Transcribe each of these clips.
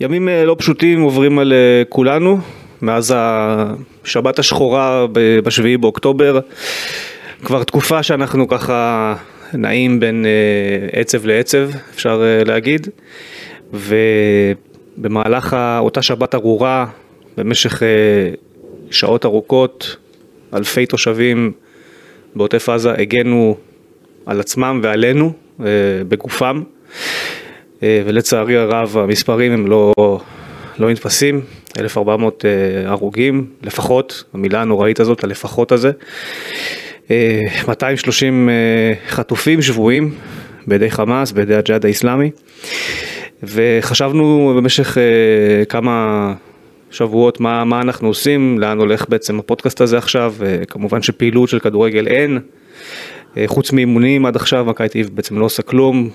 ימים אה, לא פשוטים עוברים על אה, כולנו, מאז השבת השחורה בשביעי באוקטובר, כבר תקופה שאנחנו ככה נעים בין אה, עצב לעצב, אפשר להגיד, ובמהלך אותה שבת ארורה, במשך שעות ארוכות, אלפי תושבים בעוטף עזה הגנו על עצמם ועלינו בגופם. אה, ולצערי הרב המספרים הם לא, לא נתפסים, 1,400 אה, הרוגים לפחות, המילה הנוראית הזאת, הלפחות הזה, 230 אה, חטופים שבויים בידי חמאס, בידי הג'יהאד האיסלאמי, וחשבנו במשך כמה שבועות מה, מה אנחנו עושים, לאן הולך בעצם הפודקאסט הזה עכשיו, כמובן שפעילות של כדורגל אין, חוץ מאימונים עד עכשיו, מכבי תל בעצם לא עושה כלום,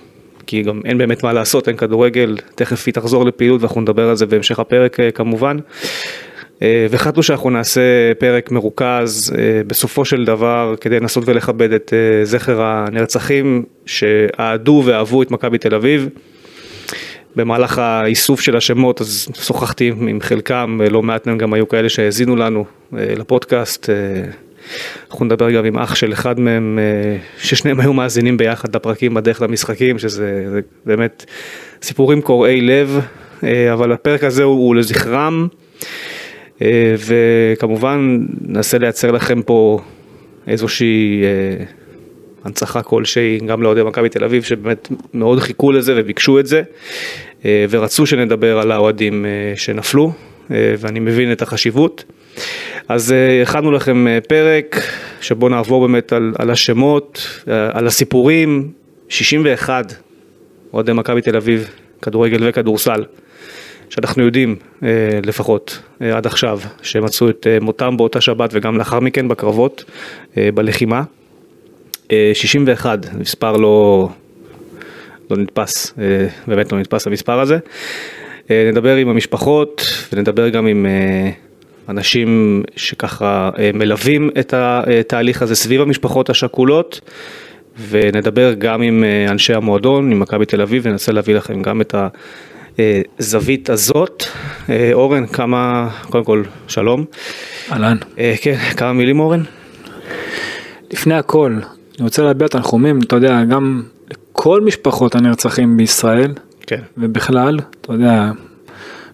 כי גם אין באמת מה לעשות, אין כדורגל, תכף היא תחזור לפעילות ואנחנו נדבר על זה בהמשך הפרק אה, כמובן. אה, והחלטנו שאנחנו נעשה פרק מרוכז אה, בסופו של דבר כדי לנסות ולכבד את זכר הנרצחים שאהדו ואהבו את מכבי תל אביב. במהלך האיסוף של השמות אז שוחחתי עם חלקם, לא מעט מהם גם היו כאלה שהאזינו לנו לפודקאסט. אנחנו נדבר גם עם אח של אחד מהם, אה, ששניהם היו מאזינים ביחד לפרקים בדרך למשחקים, שזה באמת סיפורים קורעי לב, אה, אבל הפרק הזה הוא, הוא לזכרם, אה, וכמובן ננסה לייצר לכם פה איזושהי הנצחה כלשהי, גם לאוהדי מכבי תל אביב, שבאמת מאוד חיכו לזה וביקשו את זה, ורצו שנדבר על האוהדים שנפלו, ואני מבין את החשיבות. אז אה, הכנו לכם אה, פרק שבו נעבור באמת על, על השמות, אה, על הסיפורים, 61 אוהדי מכבי תל אביב, כדורגל וכדורסל, שאנחנו יודעים לפחות עד עכשיו, שמצאו את מותם באותה שבת וגם לאחר מכן בקרבות, בלחימה. 61, מספר לא, לא נתפס, באמת לא נתפס המספר הזה. נדבר עם המשפחות ונדבר גם עם אנשים שככה אה, מלווים את התהליך הזה סביב המשפחות השכולות, ונדבר גם עם אה, אנשי המועדון, עם מכבי תל אביב, וננסה להביא לכם גם את הזווית הזאת. אה, אורן, כמה, קודם כל, שלום. אהלן. כן, כמה מילים אורן? לפני הכל, אני רוצה להביע תנחומים, אתה יודע, גם לכל משפחות הנרצחים בישראל, כן. ובכלל, אתה יודע,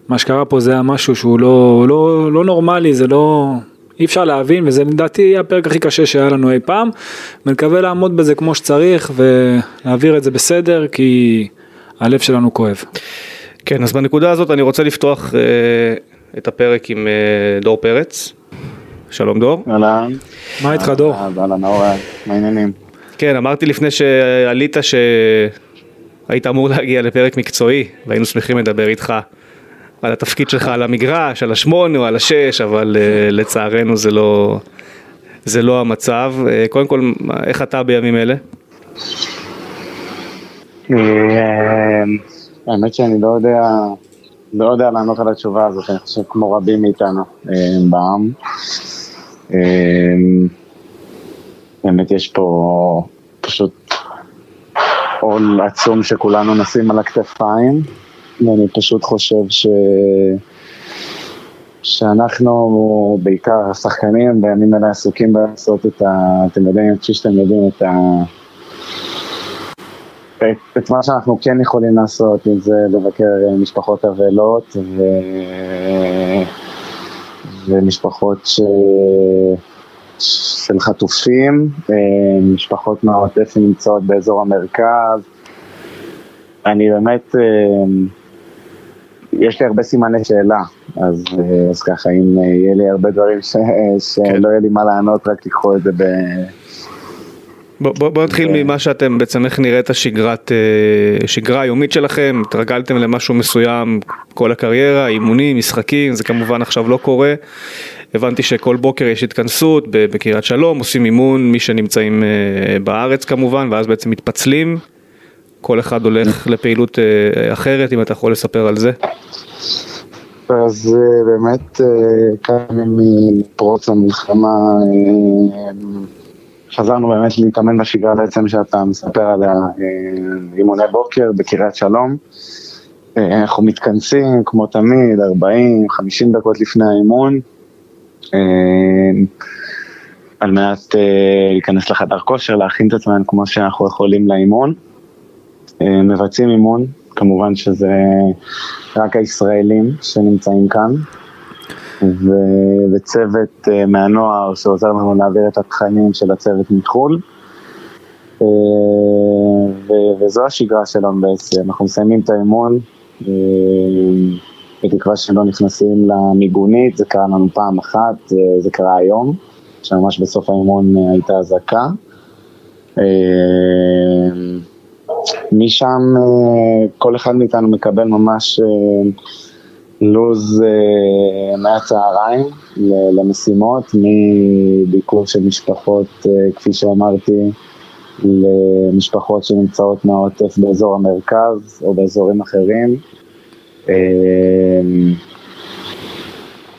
מה שקרה פה זה היה משהו שהוא לא, לא, לא נורמלי, זה לא, אי אפשר להבין, וזה לדעתי הפרק הכי קשה שהיה לנו אי פעם, ונקווה לעמוד בזה כמו שצריך ולהעביר את זה בסדר, כי הלב שלנו כואב. כן, אז בנקודה הזאת אני רוצה לפתוח אה, את הפרק עם אה, דור פרץ. שלום דור. אהלן. מה איתך דור? אהלן אורן, מה העניינים? כן, אמרתי לפני שעלית שהיית אמור להגיע לפרק מקצועי, והיינו שמחים לדבר איתך על התפקיד שלך על המגרש, על השמונה או על השש, אבל uh, לצערנו זה לא, זה לא המצב. Uh, קודם כל, איך אתה בימים אלה? אה, האמת שאני לא יודע, לא יודע לענות על התשובה הזאת, אני חושב כמו רבים מאיתנו בעם. באמת יש פה פשוט עול עצום שכולנו נשים על הכתפיים. ואני פשוט חושב ש... שאנחנו בעיקר השחקנים בימים אלה עסוקים לעשות את ה... אתם יודעים, כפי שאתם יודעים, את ה... את, את מה שאנחנו כן יכולים לעשות, אם זה לבקר משפחות אבלות ו... ומשפחות ש... של חטופים, משפחות מהעוטף שנמצאות באזור המרכז. אני באמת יש לי הרבה סימני שאלה, אז, אה, אז ככה, אם אה, יהיה לי הרבה דברים ש, שלא כן. יהיה לי מה לענות, רק תיקחו את זה ב... בוא, בוא, בוא נתחיל ממה שאתם בעצם, איך נראית השגרת, אה, שגרה היומית שלכם, התרגלתם למשהו מסוים כל הקריירה, אימונים, משחקים, זה כמובן עכשיו לא קורה. הבנתי שכל בוקר יש התכנסות בקריית שלום, עושים אימון, מי שנמצאים בארץ כמובן, ואז בעצם מתפצלים. כל אחד הולך לפעילות אה, אחרת, אם אתה יכול לספר על זה. אז אה, באמת אה, כמה מפרוץ המלחמה חזרנו באמת להתאמן בשגרה בעצם שאתה מספר על אימוני בוקר בקריית שלום. אה, אנחנו מתכנסים כמו תמיד, 40-50 דקות לפני האימון, אה, על מנת אה, להיכנס לחדר כושר, להכין את עצמנו כמו שאנחנו יכולים לאימון. מבצעים אימון, כמובן שזה רק הישראלים שנמצאים כאן, וצוות מהנוער שעוזר לנו להעביר את התכנים של הצוות מחו"ל. וזו השגרה שלנו בעצם, אנחנו מסיימים את האימון, אה, בתקווה שלא נכנסים למיגונית, זה קרה לנו פעם אחת, אה, זה קרה היום, שממש בסוף האימון אה, הייתה אזעקה. משם כל אחד מאיתנו מקבל ממש לו"ז מהצהריים למשימות, מביקור של משפחות, כפי שאמרתי, למשפחות שנמצאות מהעוטף באזור המרכז או באזורים אחרים. אמ,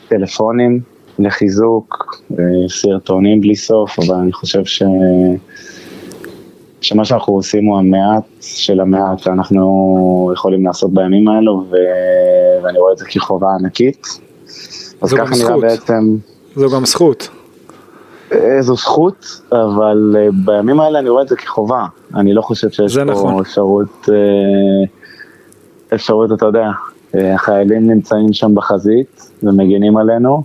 טלפונים לחיזוק, אה, סרטונים בלי סוף, אבל אני חושב ש... שמה שאנחנו עושים הוא המעט של המעט שאנחנו יכולים לעשות בימים האלו, ו... ואני רואה את זה כחובה ענקית. אז ככה נראה בעצם... זו גם זכות. זו זכות, אבל אה, בימים האלה אני רואה את זה כחובה. אני לא חושב שיש פה נכון. אפשרות, אה, אפשרות, אתה יודע, אה, החיילים נמצאים שם בחזית ומגינים עלינו,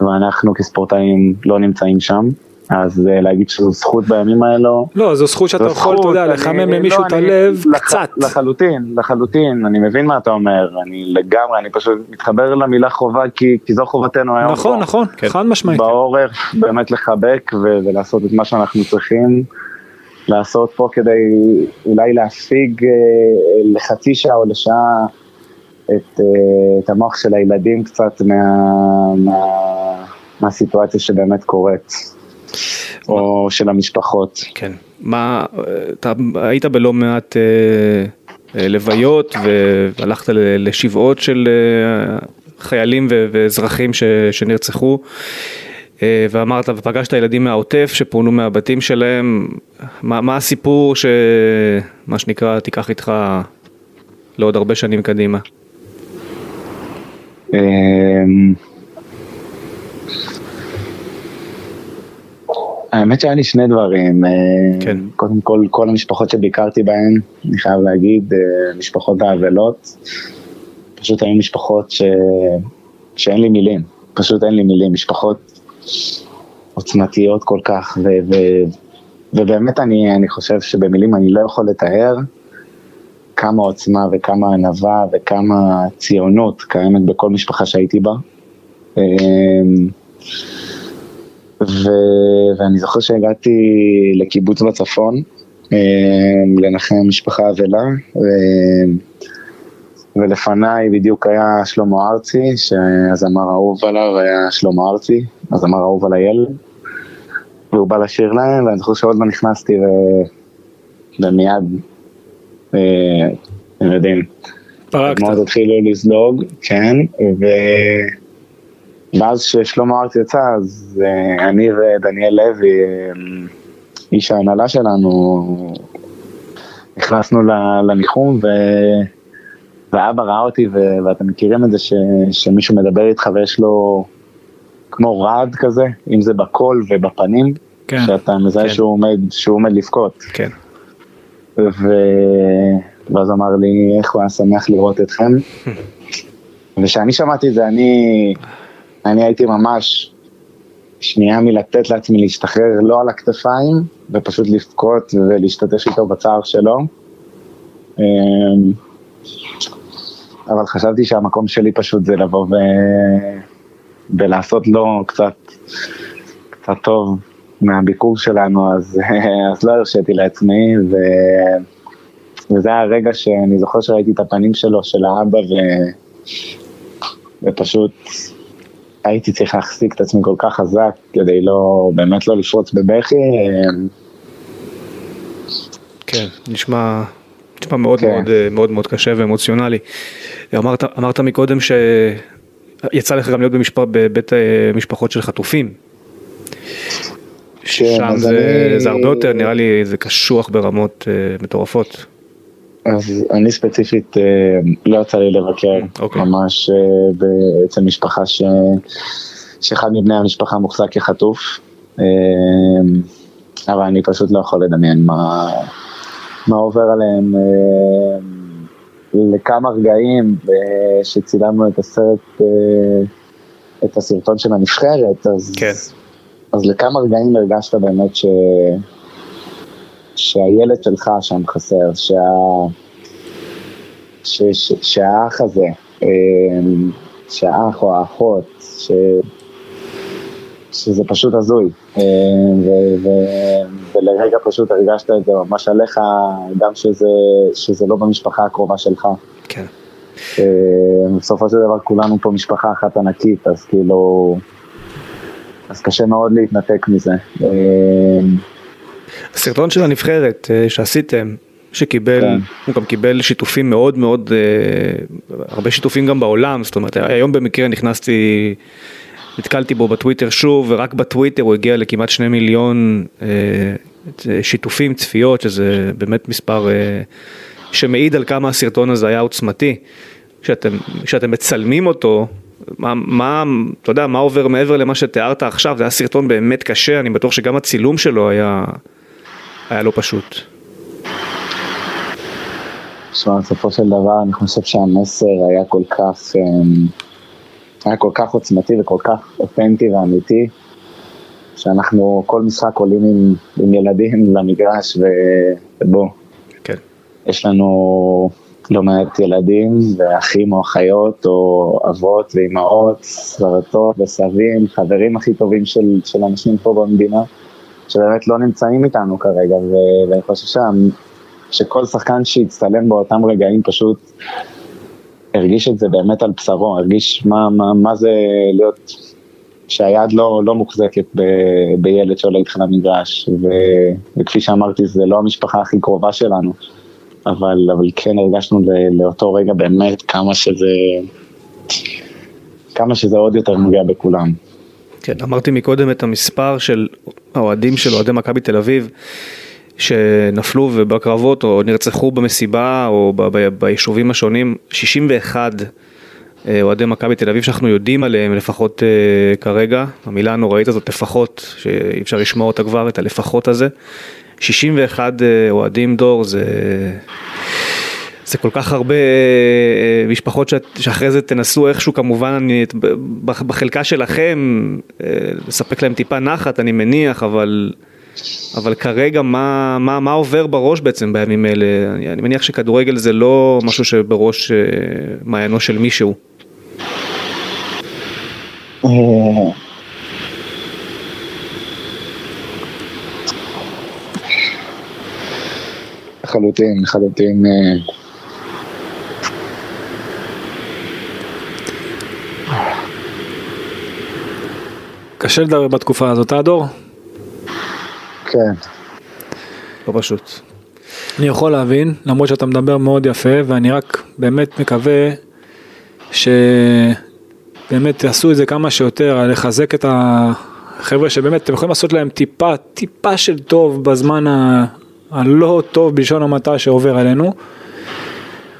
ואנחנו כספורטאים לא נמצאים שם. אז להגיד שזו זכות בימים האלו. לא, זו זכות שאתה יכול, אתה יודע, לחמם למישהו לא, את הלב לח, קצת. לחלוטין, לחלוטין, אני מבין מה אתה אומר, אני לגמרי, אני פשוט מתחבר למילה חובה כי, כי זו חובתנו היום. נכון, בו, נכון, כן. חד משמעית. בעורף, באמת לחבק ו- ולעשות את מה שאנחנו צריכים לעשות פה כדי אולי להפיג אה, לחצי שעה או לשעה את, אה, את המוח של הילדים קצת מה, מה, מהסיטואציה שבאמת קורית. או של המשפחות. כן. מה, אתה היית בלא מעט אה, אה, לוויות והלכת לשבעות של אה, חיילים ואזרחים ש, שנרצחו. ואמרת ופגשת ילדים מהעוטף שפונו מהבתים שלהם, מה, מה הסיפור שמה שנקרא תיקח איתך לעוד הרבה שנים קדימה? אמ, האמת שהיה לי שני דברים. אה, כן. קודם כל, כל המשפחות שביקרתי בהן, אני חייב להגיד, אה, משפחות האבלות, פשוט היו משפחות ש... שאין לי מילים, פשוט אין לי מילים, משפחות עוצמתיות כל כך, ו... ו... ובאמת אני, אני חושב שבמילים אני לא יכול לתאר כמה עוצמה וכמה ענווה וכמה ציונות קיימת בכל משפחה שהייתי בה. אה, ו... ואני זוכר שהגעתי לקיבוץ בצפון, אה, לנחם משפחה אבלה, ו... ולפניי בדיוק היה שלמה ארצי, שהזמר האהוב עליו היה שלמה ארצי, הזמר האהוב על הילד, והוא בא לשיר להם, ואני זוכר שעוד לא נכנסתי ו... ומיד, אתם יודעים, פרקת. מאוד התחילו לזלוג, כן, ו... ואז כששלמה ארצי יצא, אז אה, אני ודניאל לוי, אה, איש ההנהלה שלנו, נכנסנו לניחום, ו... ואבא ראה אותי, ו... ואתם מכירים את זה ש... שמישהו מדבר איתך ויש לו כמו רעד כזה, אם זה בקול ובפנים, כן, שאתה מזהה כן. שהוא, עומד, שהוא עומד לבכות. כן. ו... ואז אמר לי, איך הוא היה שמח לראות אתכם. וכשאני שמעתי את זה, אני... אני הייתי ממש שנייה מלתת לעצמי להשתחרר לא על הכתפיים, ופשוט לבכות ולהשתתף איתו בצער שלו. אמ, אבל חשבתי שהמקום שלי פשוט זה לבוא ו... ולעשות לו קצת, קצת טוב מהביקור שלנו, אז, אז לא הרשיתי לעצמי, ו... וזה היה הרגע שאני זוכר שראיתי את הפנים שלו, של האבא, ו... ופשוט הייתי צריך להחזיק את עצמי כל כך חזק כדי לא, באמת לא לפרוץ בבכי. כן, נשמע, נשמע מאוד, כן. מאוד, מאוד מאוד קשה ואמוציונלי. אמרת, אמרת מקודם שיצא לך גם להיות במשפ... בבית אה, משפחות של חטופים. כן, זה, אני... זה הרבה יותר, נראה לי, זה קשוח ברמות uh, מטורפות. אז אני ספציפית אה, לא יצא לי לבקר, אוקיי. ממש אה, אצל משפחה ש... שאחד מבני המשפחה מוחזק כחטוף, אה, אבל אני פשוט לא יכול לדמיין מה, מה עובר עליהם. אה, לכמה רגעים אה, שצילמנו את הסרט, אה, את הסרטון של הנבחרת, אז, כן. אז לכמה רגעים הרגשת באמת ש... שהילד שלך שם חסר, שה... ש... ש... שהאח הזה, אה, שהאח או האחות, ש... שזה פשוט הזוי, אה, ו... ו... ולרגע פשוט הרגשת את זה ממש עליך, גם שזה, שזה לא במשפחה הקרובה שלך. כן. אה, בסופו של דבר כולנו פה משפחה אחת ענקית, אז כאילו, אז קשה מאוד להתנתק מזה. אה, הסרטון של הנבחרת אה, שעשיתם, שקיבל, כן. הוא גם קיבל שיתופים מאוד מאוד, אה, הרבה שיתופים גם בעולם, זאת אומרת היום במקרה נכנסתי, נתקלתי בו בטוויטר שוב, ורק בטוויטר הוא הגיע לכמעט שני מיליון שיתופים, צפיות, שזה באמת מספר שמעיד על כמה הסרטון הזה היה עוצמתי. כשאתם, כשאתם מצלמים אותו, מה, מה, אתה יודע, מה עובר מעבר למה שתיארת עכשיו, זה היה סרטון באמת קשה, אני בטוח שגם הצילום שלו היה, היה לא פשוט. תשמע, בסופו של דבר אני חושב שהמסר היה כל כך, אמ, היה כל כך עוצמתי וכל כך אותנטי ואמיתי, שאנחנו כל משחק עולים עם, עם ילדים למגרש ובוא, כן. יש לנו לא מעט ילדים ואחים או אחיות או אבות ואימהות, סבתות וסבים, חברים הכי טובים של, של אנשים פה במדינה, שבאמת לא נמצאים איתנו כרגע, ו- ואני חושב שה... שכל שחקן שהצטלם באותם רגעים פשוט הרגיש את זה באמת על בשרו, הרגיש מה, מה, מה זה להיות, שהיד לא, לא מוחזקת ב, בילד שעולה איתך למגרש, ו, וכפי שאמרתי זה לא המשפחה הכי קרובה שלנו, אבל, אבל כן הרגשנו לאותו רגע באמת כמה שזה, כמה שזה עוד יותר נוגע בכולם. כן, אמרתי מקודם את המספר של האוהדים של אוהדי מכבי תל אביב שנפלו בקרבות או נרצחו במסיבה או ב- ב- ביישובים השונים, 61 אה, אוהדי מכבי תל אביב שאנחנו יודעים עליהם לפחות אה, כרגע, המילה הנוראית הזאת לפחות, שאי אפשר לשמוע אותה כבר, את הלפחות הזה, 61 אה, אוהדים דור זה... זה כל כך הרבה אה, משפחות שאת, שאחרי זה תנסו איכשהו כמובן אני, בחלקה שלכם אה, לספק להם טיפה נחת אני מניח אבל, אבל כרגע מה, מה, מה עובר בראש בעצם בימים אלה אני, אני מניח שכדורגל זה לא משהו שבראש אה, מעיינו של מישהו. לחלוטין, לחלוטין. אה, קשה לדבר בתקופה הזאת, אה דור? כן. לא פשוט. אני יכול להבין, למרות שאתה מדבר מאוד יפה, ואני רק באמת מקווה שבאמת יעשו את זה כמה שיותר, לחזק את החבר'ה שבאמת אתם יכולים לעשות להם טיפה, טיפה של טוב בזמן ה... הלא טוב בלשון המעטה שעובר עלינו.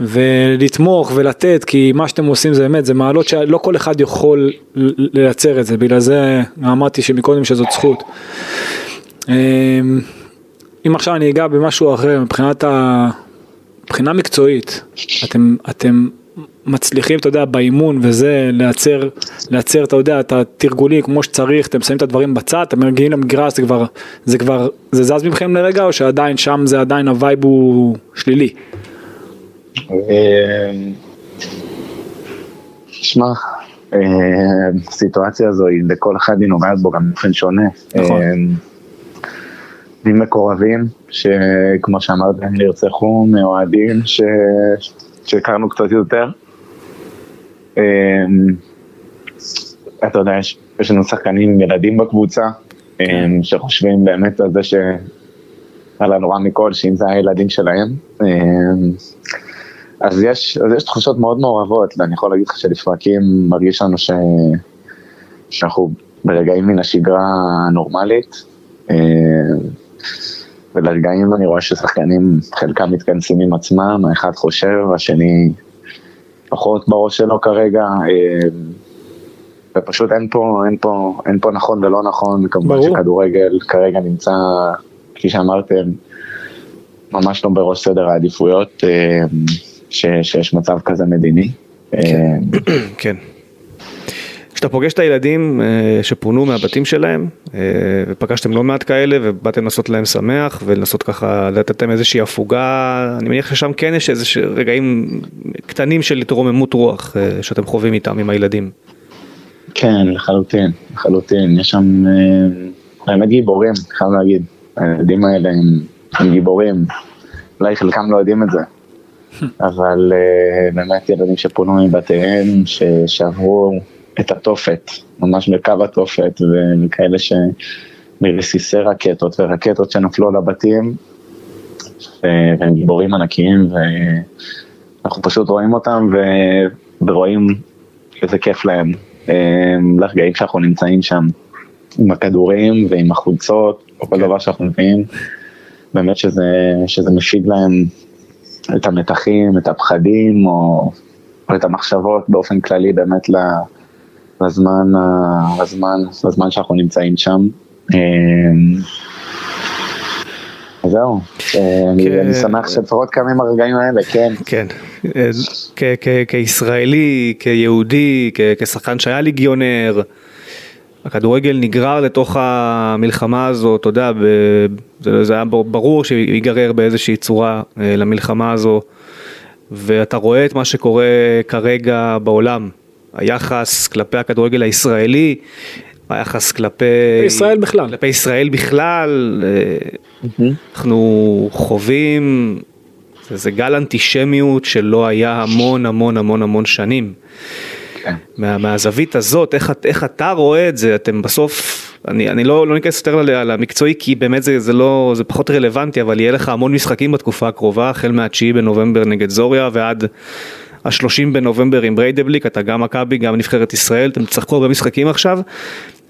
ולתמוך ולתת כי מה שאתם עושים זה באמת זה מעלות שלא כל אחד יכול לייצר את זה בגלל זה אמרתי שמקודם שזאת זכות. אמ, אם עכשיו אני אגע במשהו אחר מבחינת ה... מבחינה מקצועית אתם אתם מצליחים אתה יודע באימון וזה לייצר לייצר אתה יודע את התרגולים כמו שצריך אתם שמים את הדברים בצד אתם מגיעים למגרש זה כבר זה כבר זה זז מכם לרגע או שעדיין שם זה עדיין ה vibe הוא שלילי. אה, שמע, אה, הסיטואציה הזו היא לכל אחד היא נוגעת בו גם באופן שונה. נכון. אה, ממקורבים, שכמו שאמרת, נרצחו מאוהדים ש- שהכרנו קצת יותר. אה, אתה יודע, יש, יש לנו שחקנים ילדים בקבוצה, אה, שחושבים באמת על זה ש... על הנורא מכל, שאם זה הילדים שלהם. אה, אז יש, אז יש תחושות מאוד מעורבות, ואני יכול להגיד לך שלפרקים מרגיש לנו ש... שאנחנו ברגעים מן השגרה הנורמלית. ולרגעים אני רואה ששחקנים, חלקם מתכנסים עם עצמם, האחד חושב, השני פחות בראש שלו כרגע, אה, ופשוט אין פה, אין פה, אין פה נכון ולא נכון, כמובן ברור. שכדורגל כרגע נמצא, כפי שאמרתם, ממש לא בראש סדר העדיפויות, אה, ש, שיש מצב כזה מדיני. אה, כן. כשאתה פוגש את הילדים אה, שפונו מהבתים שלהם, אה, ופגשתם לא מעט כאלה, ובאתם לעשות להם שמח, ולנסות ככה לתת להם איזושהי הפוגה, אני מניח ששם כן יש איזה רגעים קטנים של התרוממות רוח אה, שאתם חווים איתם, עם הילדים. כן, לחלוטין, לחלוטין, יש שם באמת גיבורים, חייב להגיד, הילדים האלה הם, הם גיבורים, אולי חלקם לא יודעים את זה, אבל באמת ילדים שפונו מבתיהם, שעברו את התופת, ממש בקו התופת, וכאלה שמרסיסי רקטות ורקטות שנפלו על הבתים, והם גיבורים ענקיים, ואנחנו פשוט רואים אותם ו- ורואים איזה כיף להם, אה, לרגעים שאנחנו נמצאים שם, עם הכדורים ועם החולצות, או כל כן. דבר שאנחנו מביאים, באמת שזה, שזה משיג להם את המתחים, את הפחדים, או, או את המחשבות באופן כללי באמת ל- לזמן, לזמן, לזמן שאנחנו נמצאים שם. אה, אז זהו, אה, אני- כן. אני שמח שלפחות קמים הרגעים האלה, כן. כן, אה, כישראלי, כיהודי, כשחקן שהיה ליגיונר, הכדורגל נגרר לתוך המלחמה הזאת, אתה יודע, זה, היה ברור שיגרר באיזושהי צורה אה, למלחמה הזו, ואתה רואה את מה שקורה כרגע בעולם, היחס כלפי הכדורגל הישראלי, היחס כלפי... ישראל בכלל. כלפי ישראל בכלל, אה, אנחנו חווים איזה גל אנטישמיות שלא היה המון המון המון המון שנים. כן. מה, מהזווית הזאת, איך, איך אתה רואה את זה, אתם בסוף, אני, אני לא, לא ניכנס יותר למקצועי כי באמת זה, זה לא, זה פחות רלוונטי, אבל יהיה לך המון משחקים בתקופה הקרובה, החל מה-9 בנובמבר נגד זוריה ועד ה-30 בנובמבר עם בריידבליק, אתה גם מכבי, גם נבחרת ישראל, אתם תשחקו הרבה משחקים עכשיו.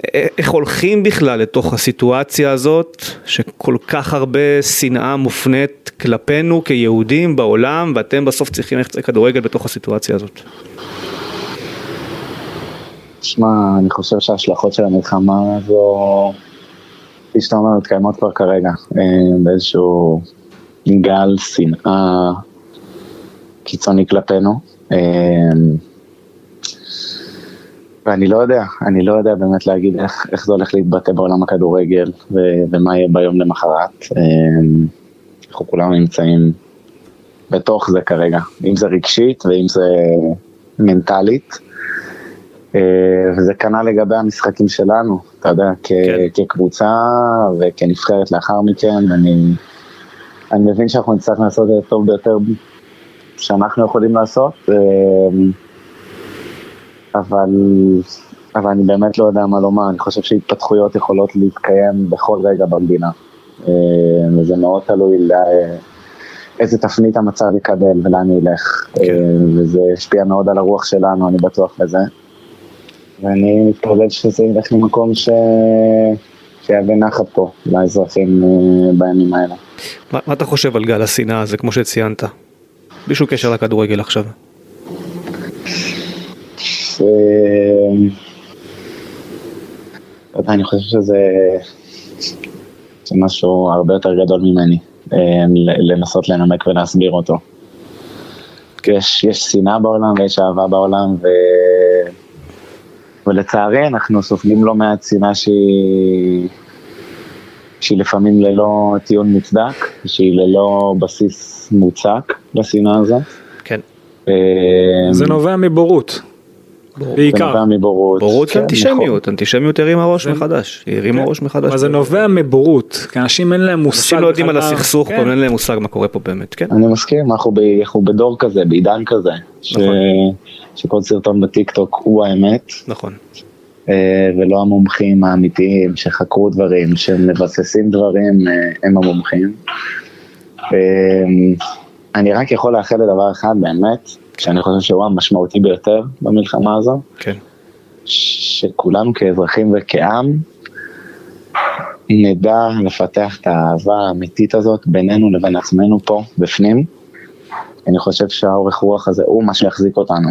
א- איך הולכים בכלל לתוך הסיטואציה הזאת, שכל כך הרבה שנאה מופנית כלפינו כיהודים בעולם, ואתם בסוף צריכים ללכת כדורגל בתוך הסיטואציה הזאת. תשמע, אני חושב שההשלכות של המלחמה הזו, כפי שאתה אומר, מתקיימות כבר כרגע, אה, באיזשהו גל שנאה קיצוני כלפינו. אה, ואני לא יודע, אני לא יודע באמת להגיד איך, איך זה הולך להתבטא בעולם הכדורגל ו, ומה יהיה ביום למחרת. אה, אנחנו כולנו נמצאים בתוך זה כרגע, אם זה רגשית ואם זה מנטלית. אה, וזה כנ"ל לגבי המשחקים שלנו, אתה יודע, כ- כן. כקבוצה וכנבחרת לאחר מכן, ואני אני מבין שאנחנו נצטרך לעשות את הטוב ביותר שאנחנו יכולים לעשות, אה, אבל, אבל אני באמת לא יודע מה לומר, אני חושב שהתפתחויות יכולות להתקיים בכל רגע במדינה, אה, וזה מאוד תלוי ל... איזה תפנית המצב יקבל ולאן ילך, כן. אה, וזה השפיע מאוד על הרוח שלנו, אני בטוח בזה. ואני מתפלל שזה ילך למקום ש... שיהווה נחת פה לאזרחים אה, בימים האלה. מה, מה אתה חושב על גל השנאה הזה, כמו שציינת? בלי שום קשר לכדורגל עכשיו. יודע, אני חושב שזה זה משהו הרבה יותר גדול ממני, אה, לנסות לנמק ולהסביר אותו. יש, יש שנאה בעולם ויש אהבה בעולם, ו... ולצערי אנחנו סופגים לא מעט שנאה שהיא, שהיא לפעמים ללא טיעון מוצדק, שהיא ללא בסיס מוצק לשנאה הזאת. כן. אה, זה נובע מבורות. זה בעיקר. נובע מבורות. בורות כן, ואנטישמיות, אנטישמיות הרימה ראש מחדש, היא הרימה ראש מחדש. אבל זה נובע מבורות, כי אנשים אין להם מושג. אנשים לא יודעים על. הסכסוך, כן. פה, אין להם מושג מה קורה פה באמת, כן. אני מסכים, אנחנו, ב, אנחנו בדור כזה, בעידן כזה, ש, נכון. שכל סרטון בטיקטוק הוא האמת, נכון. אה, ולא המומחים האמיתיים שחקרו דברים, שמבססים דברים, אה, הם המומחים. אה, אני רק יכול לאחל לדבר אחד באמת, שאני חושב שהוא המשמעותי ביותר במלחמה הזו, כן. שכולנו כאזרחים וכעם נדע לפתח את האהבה האמיתית הזאת בינינו לבין עצמנו פה, בפנים, אני חושב שהאורך רוח הזה הוא מה שיחזיק אותנו.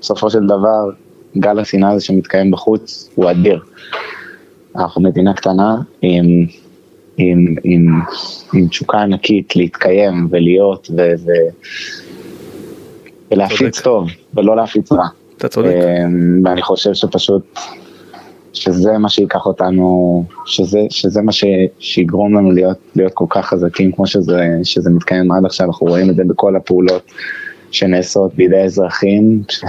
בסופו של דבר, גל השנאה הזה שמתקיים בחוץ הוא אדיר. אנחנו מדינה קטנה עם, עם, עם, עם תשוקה ענקית להתקיים ולהיות ו, ו, ולהפיץ צודק. טוב ולא להפיץ רע. אתה צודק. אמ, ואני חושב שפשוט, שזה מה שייקח אותנו, שזה, שזה מה ש, שיגרום לנו להיות, להיות כל כך חזקים כמו שזה, שזה מתקיים עד עכשיו, אנחנו רואים את זה בכל הפעולות שנעשות בידי אזרחים, ש,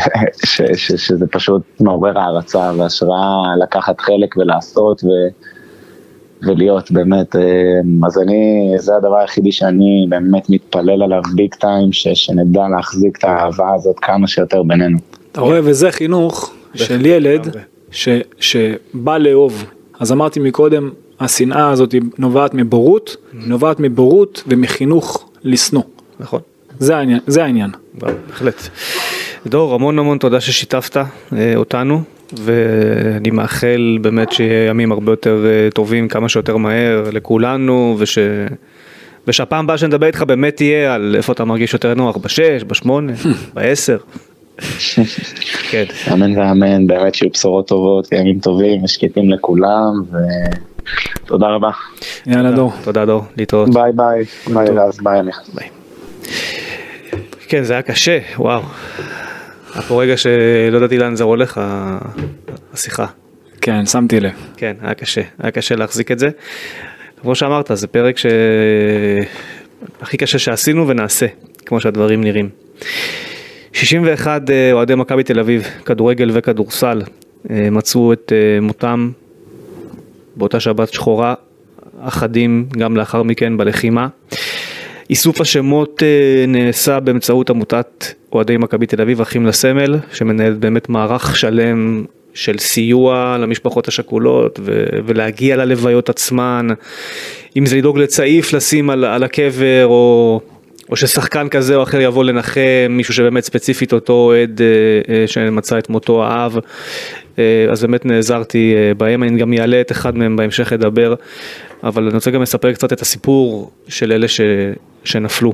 ש, ש, שזה פשוט מעורר הערצה והשראה לקחת חלק ולעשות ו, ולהיות באמת, אמ, אז אני, זה הדבר היחידי שאני באמת מתפלל עליו ביג טיים, ש, שנדע להחזיק את האהבה הזאת כמה שיותר בינינו. אתה רואה, וזה חינוך של ילד. ש, שבא לאהוב. אז אמרתי מקודם, השנאה הזאת נובעת מבורות, היא נובעת מבורות ומחינוך לשנוא. נכון. זה העניין. זה העניין. בהחלט. דור, המון המון תודה ששיתפת אה, אותנו, ואני מאחל באמת שיהיה ימים הרבה יותר אה, טובים, כמה שיותר מהר לכולנו, וש... ושהפעם הבאה שנדבר איתך באמת תהיה על איפה אתה מרגיש יותר נוח, בשש, בשמונה, בעשר. כן, אמן ואמן, באמת שיהיו בשורות טובות, ימים טובים ושקטים לכולם, ותודה רבה. יאללה דור. תודה דור, להתראות. ביי ביי, ביי אלעז, ביי. ביי. כן, זה היה קשה, וואו. היה פה רגע שלא ידעתי לאן זה הולך, השיחה. כן, שמתי לב. כן, היה קשה, היה קשה להחזיק את זה. כמו שאמרת, זה פרק ש... הכי קשה שעשינו ונעשה, כמו שהדברים נראים. 61 אה, אוהדי מכבי תל אביב, כדורגל וכדורסל, אה, מצאו את אה, מותם באותה שבת שחורה, אחדים גם לאחר מכן בלחימה. איסוף השמות אה, נעשה באמצעות עמותת אוהדי מכבי תל אביב, אחים לסמל, שמנהלת באמת מערך שלם של סיוע למשפחות השכולות ו- ולהגיע ללוויות עצמן, אם זה לדאוג לצעיף לשים על, על הקבר או, או ששחקן כזה או אחר יבוא לנחם, מישהו שבאמת ספציפית אותו אוהד אה, אה, שמצא את מותו האב, אז באמת נעזרתי בהם, אני גם אעלה את אחד מהם בהמשך לדבר, אבל אני רוצה גם לספר קצת את הסיפור של אלה ש, שנפלו.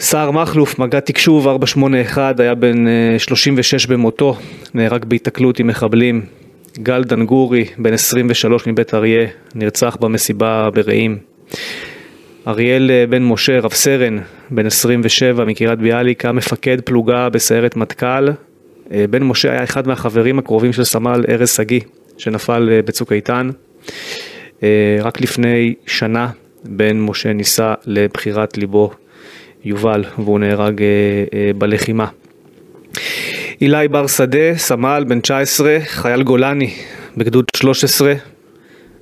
סער מכלוף, מג"ד תקשוב 481, היה בן אה, 36 במותו, נהרג בהיתקלות עם מחבלים. גל דנגורי, בן 23 מבית אריה, נרצח במסיבה ברעים. אריאל אה, בן משה, רב סרן, בן 27 מקריית ביאליק, היה מפקד פלוגה בסיירת מטכ"ל. אה, בן משה היה אחד מהחברים הקרובים של סמל ארז שגיא, שנפל אה, בצוק איתן. אה, רק לפני שנה בן משה נישא לבחירת ליבו יובל, והוא נהרג אה, אה, בלחימה. אילי בר שדה, סמל, בן 19, חייל גולני בגדוד 13,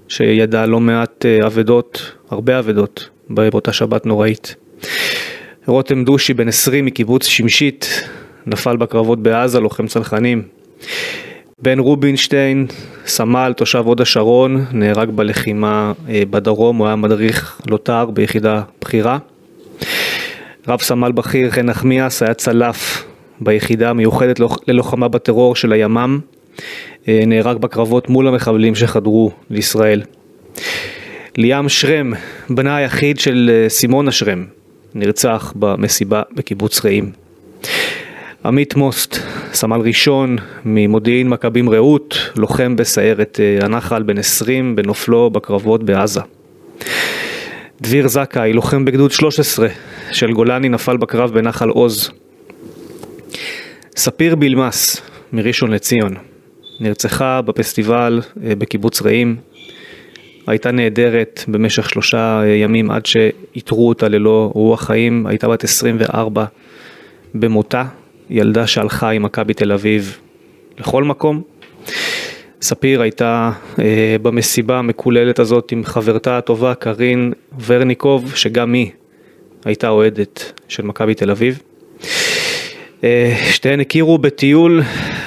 שידע לא מעט אבדות, הרבה אבדות, באותה שבת נוראית. רותם דושי, בן 20, מקיבוץ שמשית, נפל בקרבות בעזה, לוחם צנחנים. בן רובינשטיין, סמל, תושב הוד השרון, נהרג בלחימה אה, בדרום, הוא היה מדריך לוט"ר ביחידה בכירה. רב סמל בכיר חן נחמיאס היה צלף ביחידה המיוחדת ללוח- ללוחמה בטרור של הימ"מ, אה, נהרג בקרבות מול המחבלים שחדרו לישראל. ליאם שרם, בנה היחיד של אה, סימונה שרם, נרצח במסיבה בקיבוץ רעים. עמית מוסט, סמל ראשון ממודיעין מכבים רעות, לוחם בסיירת אה, הנחל בן 20 בנופלו בקרבות בעזה. דביר זכאי, לוחם בגדוד 13 של גולני, נפל בקרב בנחל עוז. ספיר בלמס מראשון לציון, נרצחה בפסטיבל אה, בקיבוץ רעים. הייתה נעדרת במשך שלושה אה, ימים עד שאיתרו אותה ללא רוח חיים, הייתה בת 24 במותה, ילדה שהלכה עם מכבי תל אביב לכל מקום. ספיר הייתה אה, במסיבה המקוללת הזאת עם חברתה הטובה קארין ורניקוב, שגם היא הייתה אוהדת של מכבי תל אביב. אה, שתיהן הכירו בטיול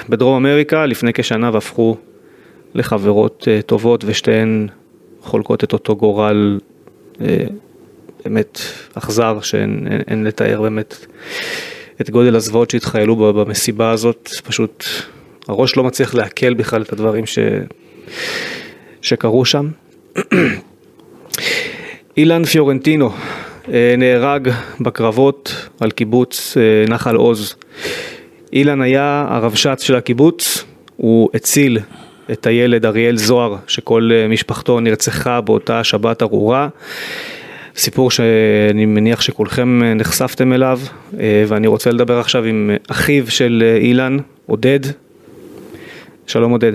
בדרום אמריקה לפני כשנה והפכו לחברות אה, טובות ושתיהן חולקות את אותו גורל אה, באמת אכזר שאין אין, אין לתאר באמת את גודל הזוועות שהתחיילו במסיבה הזאת, פשוט הראש לא מצליח לעכל בכלל את הדברים ש... שקרו שם. אילן פיורנטינו אה, נהרג בקרבות על קיבוץ אה, נחל עוז. אילן היה הרבש"ץ של הקיבוץ, הוא הציל את הילד אריאל זוהר, שכל אה, משפחתו נרצחה באותה שבת ארורה. סיפור שאני מניח שכולכם נחשפתם אליו, ואני רוצה לדבר עכשיו עם אחיו של אילן, עודד. שלום עודד.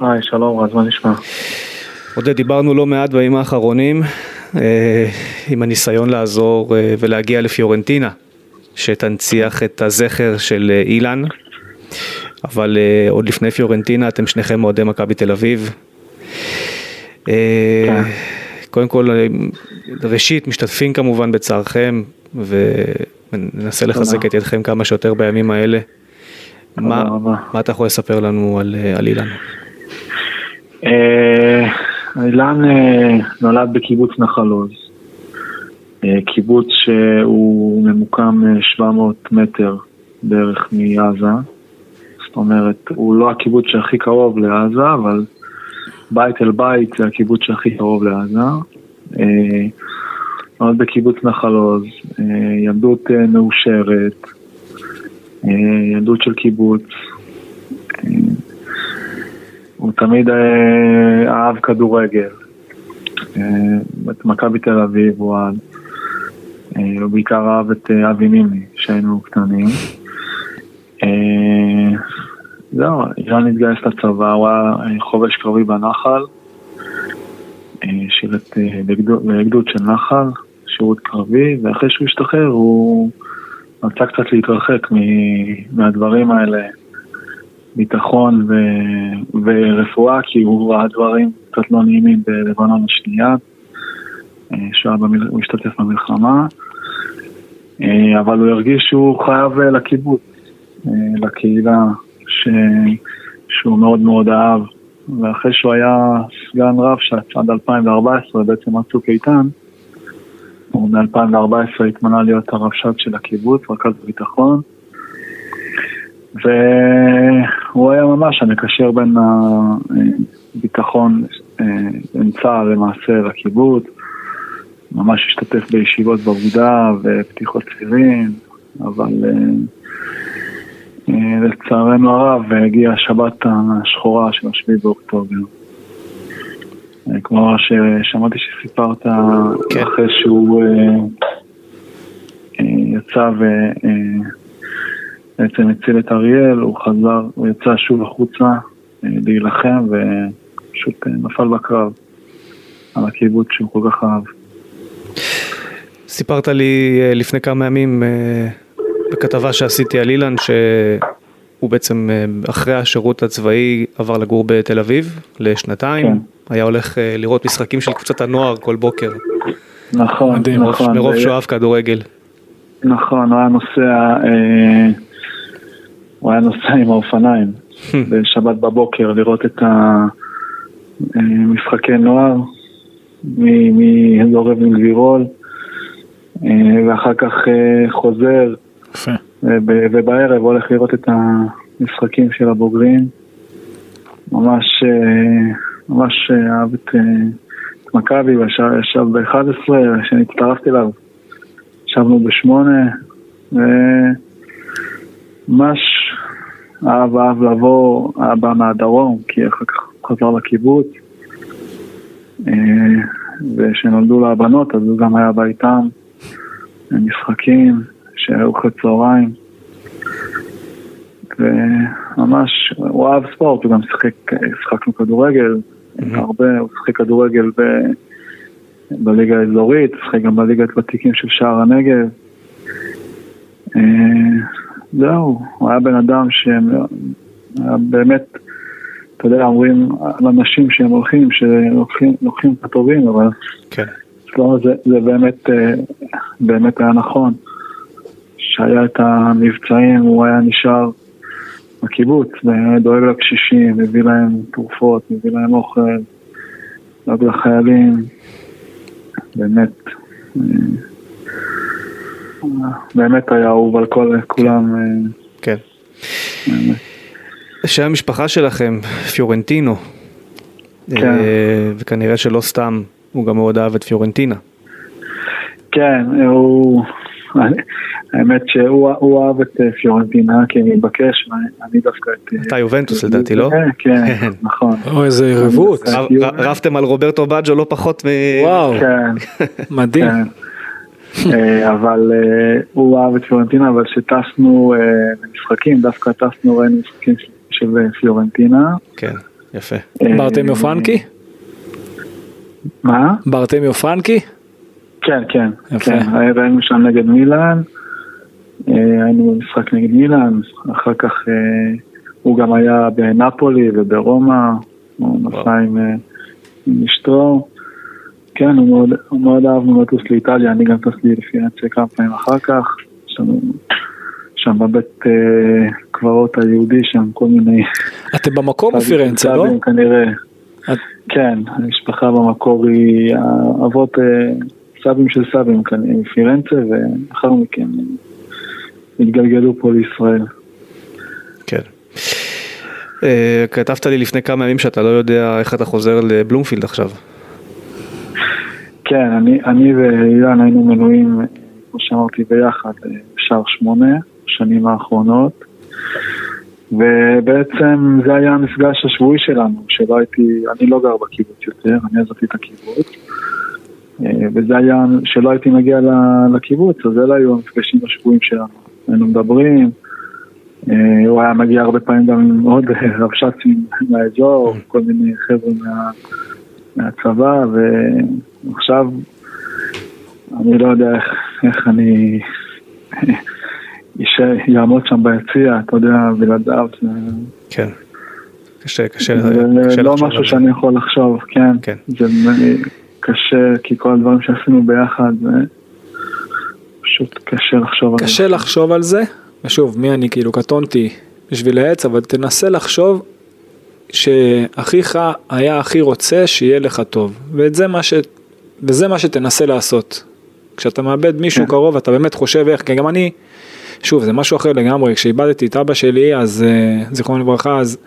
היי, שלום, אז מה נשמע? עודד, דיברנו לא מעט בימים האחרונים אה, עם הניסיון לעזור אה, ולהגיע לפיורנטינה, שתנציח את הזכר של אה, אילן, אבל עוד לפני פיורנטינה אתם שניכם אוהדי מכבי תל אביב. כן. קודם כל, ראשית, משתתפים כמובן בצערכם, וננסה לחזק את ידכם כמה שיותר בימים האלה. מה, מה אתה יכול לספר לנו על, על אילן? אילן אה, נולד בקיבוץ נחל עוז, אה, קיבוץ שהוא ממוקם 700 אה, מטר בערך מעזה, זאת אומרת, הוא לא הקיבוץ שהכי קרוב לעזה, אבל בית אל בית זה הקיבוץ שהכי קרוב לעזה. נולד בקיבוץ נחל עוז, ילדות מאושרת, ילדות של קיבוץ. הוא תמיד אה, אהב כדורגל. אה, את מכבי תל אביב הוא אהב. אה, הוא בעיקר אהב את אבי נימי, שהיינו קטנים. זהו, אילן התגייס לצבא, הוא היה חובש קרבי בנחל, שירת בגדוד של נחל, שירות קרבי, ואחרי שהוא השתחרר הוא רצה קצת להתרחק מהדברים האלה. ביטחון ו... ורפואה, כי הוא ראה דברים קצת לא נעימים בלבנון השנייה, אה, שהוא במל... השתתף במלחמה, אה, אבל הוא הרגיש שהוא חייב אה, לקיבוץ, לקהילה ש... שהוא מאוד מאוד אהב, ואחרי שהוא היה סגן רב שץ עד 2014, בעצם עד צוק איתן, הוא מ-2014 התמנה להיות הרבש"ץ של הקיבוץ, רכז ביטחון. והוא היה ממש המקשר בין הביטחון בין אה, צה"ל למעשה לקיבוץ, ממש השתתף בישיבות בעבודה ופתיחות צירים, אבל אה, אה, לצערנו הרב הגיעה השבת השחורה של השביעי באוקטובר. כמו ששמעתי שסיפרת כן. אחרי שהוא יצא ו... בעצם הציל את אריאל, הוא חזר, הוא יצא שוב החוצה אה, להילחם ופשוט אה, נפל בקרב על הקיבוץ שהוא כל כך אהב. סיפרת לי אה, לפני כמה ימים בכתבה שעשיתי על אילן שהוא בעצם אחרי השירות הצבאי עבר לגור בתל אביב לשנתיים, כן. היה הולך לראות משחקים של קבוצת הנוער כל בוקר. נכון, נכון. מרוב שהוא אהב כדורגל. נכון, הוא היה נוסע אה, הוא היה נוסע עם האופניים בשבת בבוקר לראות את המשחקי נוער מאזור אבן גבירול אה, ואחר כך אה, חוזר ובערב הולך לראות את המשחקים של הבוגרים. ממש, אה, ממש אהב את מכבי וישב ב-11 כשאני הצטרפתי אליו. ישבנו בשמונה וממש אהב אהב לבוא, היה בא מהדרום, כי אחר כך הוא חזר לקיבוץ. אה, וכשנולדו לו הבנות, אז הוא גם היה בא איתם, משחקים, שהיו אחרי צהריים. וממש, הוא אהב ספורט, הוא גם שיחק, שיחקנו כדורגל, mm-hmm. הרבה, הוא שיחק כדורגל ב, בליגה האזורית, שיחק גם בליגת ותיקים של שער הנגב. אה, זהו, הוא היה בן אדם שבאמת, אתה יודע, אומרים על אנשים שהם הולכים, שלוקחים את הטובים, אבל כן. לא, זה, זה באמת, אה, באמת היה נכון. שהיה את המבצעים, הוא היה נשאר בקיבוץ, דואג לקשישים, מביא להם תרופות, מביא להם אוכל, דואג לחיילים, באמת. אה, באמת היה אהוב על כל, כולם. אה, כן. שם המשפחה שלכם, פיורנטינו, כן. וכנראה שלא סתם, הוא גם מאוד אהב את פיורנטינה. כן, הוא... האמת שהוא אהב את פיורנטינה כי אני מתבקש, ואני דווקא את... אתה יובנטוס לדעתי, לא? כן, נכון. או איזה יריבות. רבתם על רוברטו באג'ו לא פחות מ... וואו, כן. מדהים. אבל הוא אהב את פיורנטינה, אבל כשטסנו למשחקים, דווקא טסנו ראינו משחקים של פיורנטינה. כן, יפה. ברטמיו פרנקי? מה? ברטמיו פרנקי? כן, כן, יפה. כן, ראינו שם נגד מילאן, היינו במשחק נגד מילאן, אחר כך הוא גם היה בנפולי וברומא, הוא נסע עם, עם אשתו, כן, הוא מאוד, הוא מאוד אהב לטוס לאיטליה, אני גם טסתי לפי הצ'ק כמה פעמים אחר כך, לנו שם בבית קברות היהודי שם כל מיני... אתם במקום בפירנצה, לא? כנראה, כן, המשפחה במקור היא אבות... סבים של סבים כנראה מפירנצה ולאחר מכן התגלגלו פה לישראל. כן. כתבת לי לפני כמה ימים שאתה לא יודע איך אתה חוזר לבלומפילד עכשיו. כן, אני, אני ואילן היינו מנויים, כמו שאמרתי, ביחד בשער שמונה, בשנים האחרונות. ובעצם זה היה המפגש השבועי שלנו, שלא הייתי, אני לא גר בקיבוץ יותר, אני עזבתי את הקיבוץ. וזה היה, שלא הייתי מגיע לקיבוץ, אז אלה היו המפגשים השבועים שלנו. היינו מדברים, הוא היה מגיע הרבה פעמים גם עם עוד רבש"צים מהאזור, כל מיני חבר'ה מה, מהצבא, ועכשיו אני לא יודע איך, איך אני יעמוד שם ביציע, אתה יודע, בלעדיו. כן. קשה, קשה, זה קשה לא משהו. שאני יכול לחשוב, כן. כן. זה קשה, כי כל הדברים שעשינו ביחד, פשוט קשה לחשוב על זה. קשה לחשוב על זה, ושוב, מי אני כאילו קטונתי בשביל העץ, אבל תנסה לחשוב שאחיך היה הכי רוצה שיהיה לך טוב, ואת זה מה ש... וזה מה שתנסה לעשות. כשאתה מאבד מישהו כן. קרוב, אתה באמת חושב איך, כי גם אני, שוב, זה משהו אחר לגמרי, כשאיבדתי את אבא שלי, אז אה, זיכרונו לברכה, אז,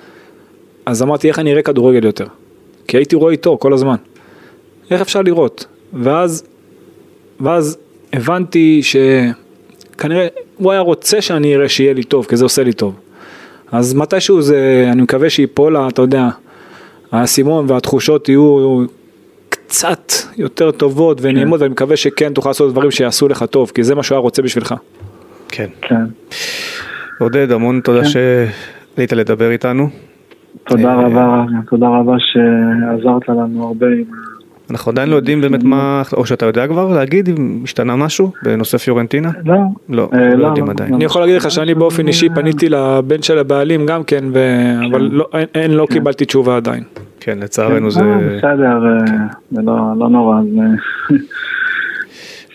אז אמרתי איך אני אראה כדורגל יותר. כי הייתי רואה איתו כל הזמן. איך אפשר לראות? ואז, ואז הבנתי שכנראה הוא היה רוצה שאני אראה שיהיה לי טוב, כי זה עושה לי טוב. אז מתישהו זה, אני מקווה שיפול, לה, אתה יודע, האסימון והתחושות יהיו קצת יותר טובות ונעימות, ואני מקווה שכן תוכל לעשות דברים שיעשו לך טוב, כי זה מה שהוא היה רוצה בשבילך. כן. כן. עודד, המון תודה שעלית לדבר איתנו. תודה אה, רבה, תודה רבה שעזרת לנו הרבה עם... אנחנו עדיין לא יודעים באמת מה, או שאתה יודע כבר להגיד אם השתנה משהו בנושא פיורנטינה? לא, לא, אה, לא לא, יודעים לא, עדיין. אני יכול להגיד לך שאני באופן אישי פניתי לבן של הבעלים גם כן. אבל לא, אין, לא קיבלתי תשובה עדיין. כן, לצערנו זה... אה, בסדר, אה, זה לא לא נורא, זה...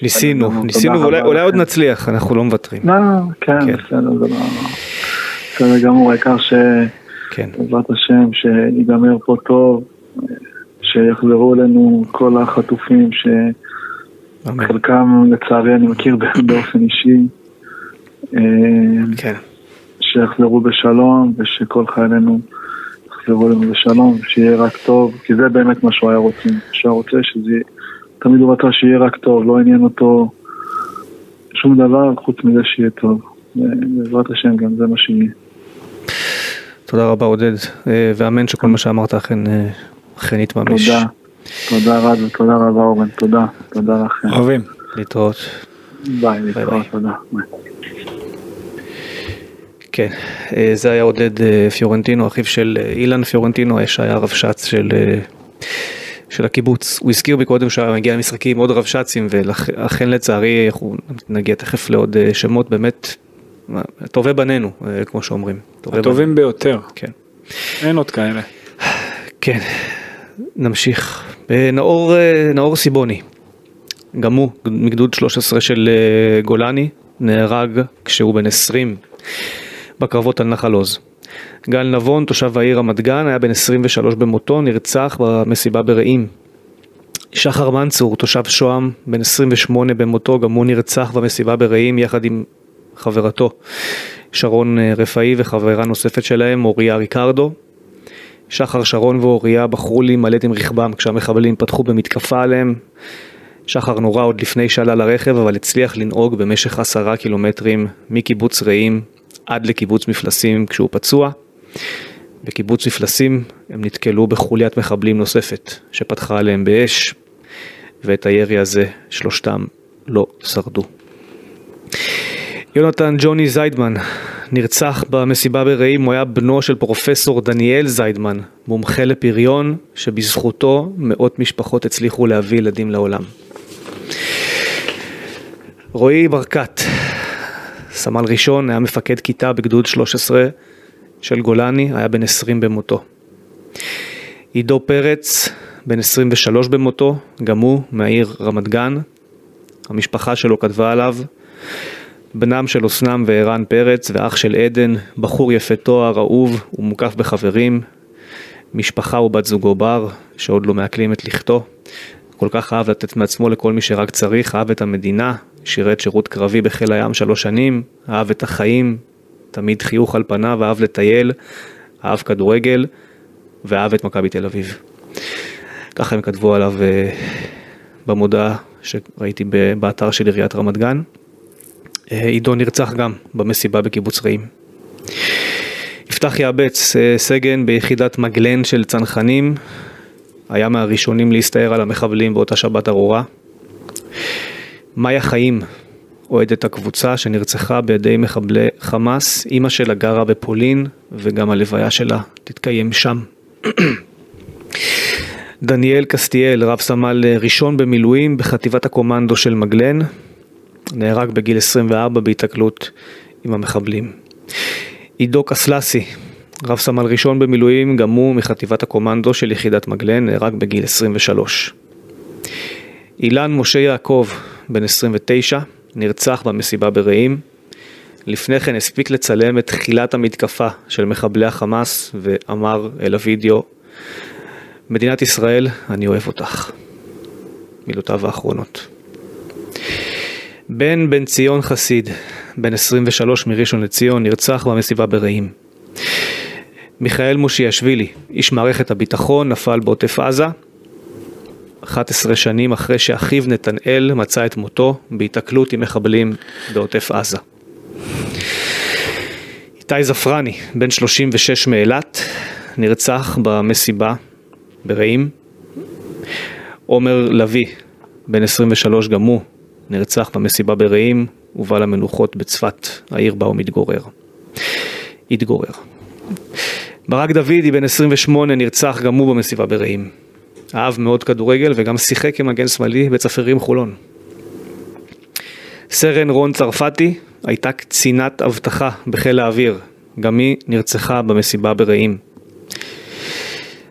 ניסינו, ניסינו ואולי אולי עוד לכם. נצליח, אנחנו לא מוותרים. לא, כן, כן. בסדר, זה לא... בסדר גמור, העיקר שבעזרת כן, השם, שיגמר פה טוב, שיחזרו אלינו כל החטופים. שחלקם לצערי אני מכיר באופן אישי, אה, כן, שיחזרו בשלום, ושכל חיילינו יחזרו אלינו בשלום, שיהיה רק טוב, כי זה באמת מה שהוא היה רוצה, שהוא היה רוצה שזה, תמיד הוא רצה שיהיה רק טוב, לא עניין אותו שום דבר חוץ מזה שיהיה טוב. בעזרת השם גם זה מה שיהיה. תודה רבה עודד, אה, ואמן שכל מה שאמרת אכן אכן יתממש. תודה. תודה רב ותודה רבה אורן, תודה. תודה לכם. אוהבים. להתראות. ביי, להתראות, תודה. כן, אה, זה היה עודד אה, פיורנטינו, אחיו של אה, אילן פיורנטינו, שהיה רבש"ץ של, של הקיבוץ. הוא הזכיר בי קודם שהיה מגיע למשחקים עם עוד רבש"צים, ולכן לצערי, אנחנו נגיע תכף לעוד שמות, באמת, טובי בנינו, כמו שאומרים. טובי הטובים ביותר, כן. אין עוד כאלה. כן, נמשיך. אה, נאור, אה, נאור סיבוני, גם הוא מגדוד 13 של אה, גולני, נהרג כשהוא בן 20 בקרבות על נחל עוז. גל נבון, תושב העיר רמת גן, היה בן 23 במותו, נרצח במסיבה ברעים. שחר מנצור, תושב שוהם, בן 28 במותו, גם הוא נרצח במסיבה ברעים יחד עם חברתו שרון רפאי וחברה נוספת שלהם, אוריה ריקרדו. שחר שרון ואוריה בחרו להימלט עם רכבם כשהמחבלים פתחו במתקפה עליהם. שחר נורה עוד לפני שעלה לרכב אבל הצליח לנהוג במשך עשרה קילומטרים מקיבוץ רעים עד לקיבוץ מפלסים כשהוא פצוע. בקיבוץ מפלסים הם נתקלו בחוליית מחבלים נוספת שפתחה עליהם באש ואת הירי הזה שלושתם לא שרדו. יונתן ג'וני זיידמן נרצח במסיבה ברעים, הוא היה בנו של פרופסור דניאל זיידמן, מומחה לפריון, שבזכותו מאות משפחות הצליחו להביא ילדים לעולם. רועי ברקת, סמל ראשון, היה מפקד כיתה בגדוד 13 של גולני, היה בן 20 במותו. עידו פרץ, בן 23 במותו, גם הוא מהעיר רמת גן. המשפחה שלו כתבה עליו, בנם של אסנם וערן פרץ ואח של עדן, בחור יפה תואר, אהוב ומוקף בחברים, משפחה ובת זוגו בר, שעוד לא מעכלים את לכתו. כל כך אהב לתת מעצמו לכל מי שרק צריך, אהב את המדינה, שירת שירות קרבי בחיל הים שלוש שנים, אהב את החיים, תמיד חיוך על פניו, אהב לטייל, אהב כדורגל ואהב את מכבי תל אביב. ככה הם כתבו עליו uh, במודעה שראיתי באתר של עיריית רמת גן. Uh, עידו נרצח גם במסיבה בקיבוץ רעים. יפתח יעבץ, uh, סגן ביחידת מגלן של צנחנים, היה מהראשונים להסתער על המחבלים באותה שבת ארורה. מאיה חיים, אוהדת הקבוצה שנרצחה בידי מחבלי חמאס, אימא שלה גרה בפולין וגם הלוויה שלה תתקיים שם. דניאל קסטיאל, רב סמל ראשון במילואים בחטיבת הקומנדו של מגלן, נהרג בגיל 24 בהיתקלות עם המחבלים. עידו קסלסי, רב סמל ראשון במילואים, גם הוא מחטיבת הקומנדו של יחידת מגלן, נהרג בגיל 23. אילן משה יעקב, בן 29, נרצח במסיבה ברעים. לפני כן הספיק לצלם את תחילת המתקפה של מחבלי החמאס ואמר אל הוידאו, מדינת ישראל, אני אוהב אותך. מילותיו האחרונות. בן בן ציון חסיד, בן 23 מראשון לציון, נרצח במסיבה ברעים. מיכאל מושיאשוילי, איש מערכת הביטחון, נפל בעוטף עזה, 11 שנים אחרי שאחיו נתנאל מצא את מותו בהיתקלות עם מחבלים בעוטף עזה. איתי זפרני, בן 36 מאילת, נרצח במסיבה ברעים. עומר לביא, בן 23 גם הוא, נרצח במסיבה ברעים, ובא למנוחות בצפת, העיר בה הוא מתגורר. התגורר. ברק דוידי, בן 28, נרצח גם הוא במסיבה ברעים. אהב מאוד כדורגל וגם שיחק כמגן שמאלי בצפרים חולון. סרן רון צרפתי הייתה קצינת אבטחה בחיל האוויר, גם היא נרצחה במסיבה ברעים.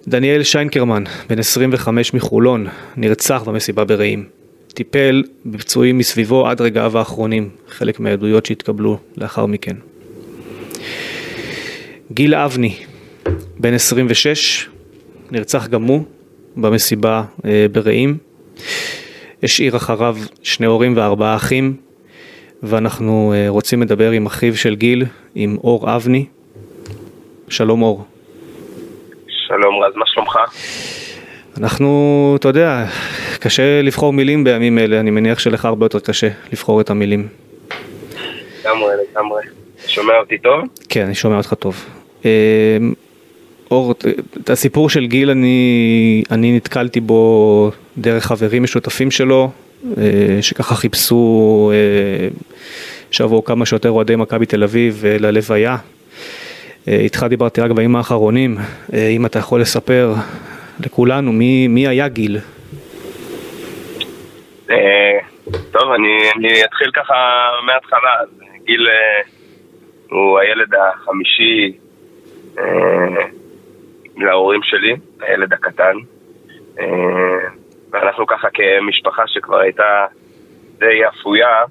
דניאל שיינקרמן, בן 25 מחולון, נרצח במסיבה ברעים. טיפל בפצועים מסביבו עד רגעיו האחרונים, חלק מהעדויות שהתקבלו לאחר מכן. גיל אבני, בן 26, נרצח גם הוא במסיבה אה, ברעים. השאיר אחריו שני הורים וארבעה אחים, ואנחנו אה, רוצים לדבר עם אחיו של גיל, עם אור אבני. שלום אור. שלום רז, מה שלומך? אנחנו, אתה יודע, קשה לבחור מילים בימים אלה, אני מניח שלך הרבה יותר קשה לבחור את המילים. לגמרי, לגמרי. שומע אותי טוב? כן, אני שומע אותך טוב. אה, אור, את הסיפור של גיל אני, אני נתקלתי בו דרך חברים משותפים שלו, אה, שככה חיפשו אה, שיבואו כמה שיותר אוהדי מכבי תל אביב ללוויה. איתך דיברתי רק בימים האחרונים, אם אתה יכול לספר לכולנו מי, מי היה גיל. טוב, אני, אני אתחיל ככה מההתחלה. גיל הוא הילד החמישי להורים שלי, הילד הקטן. אה, ואנחנו ככה כמשפחה שכבר הייתה די אפויה,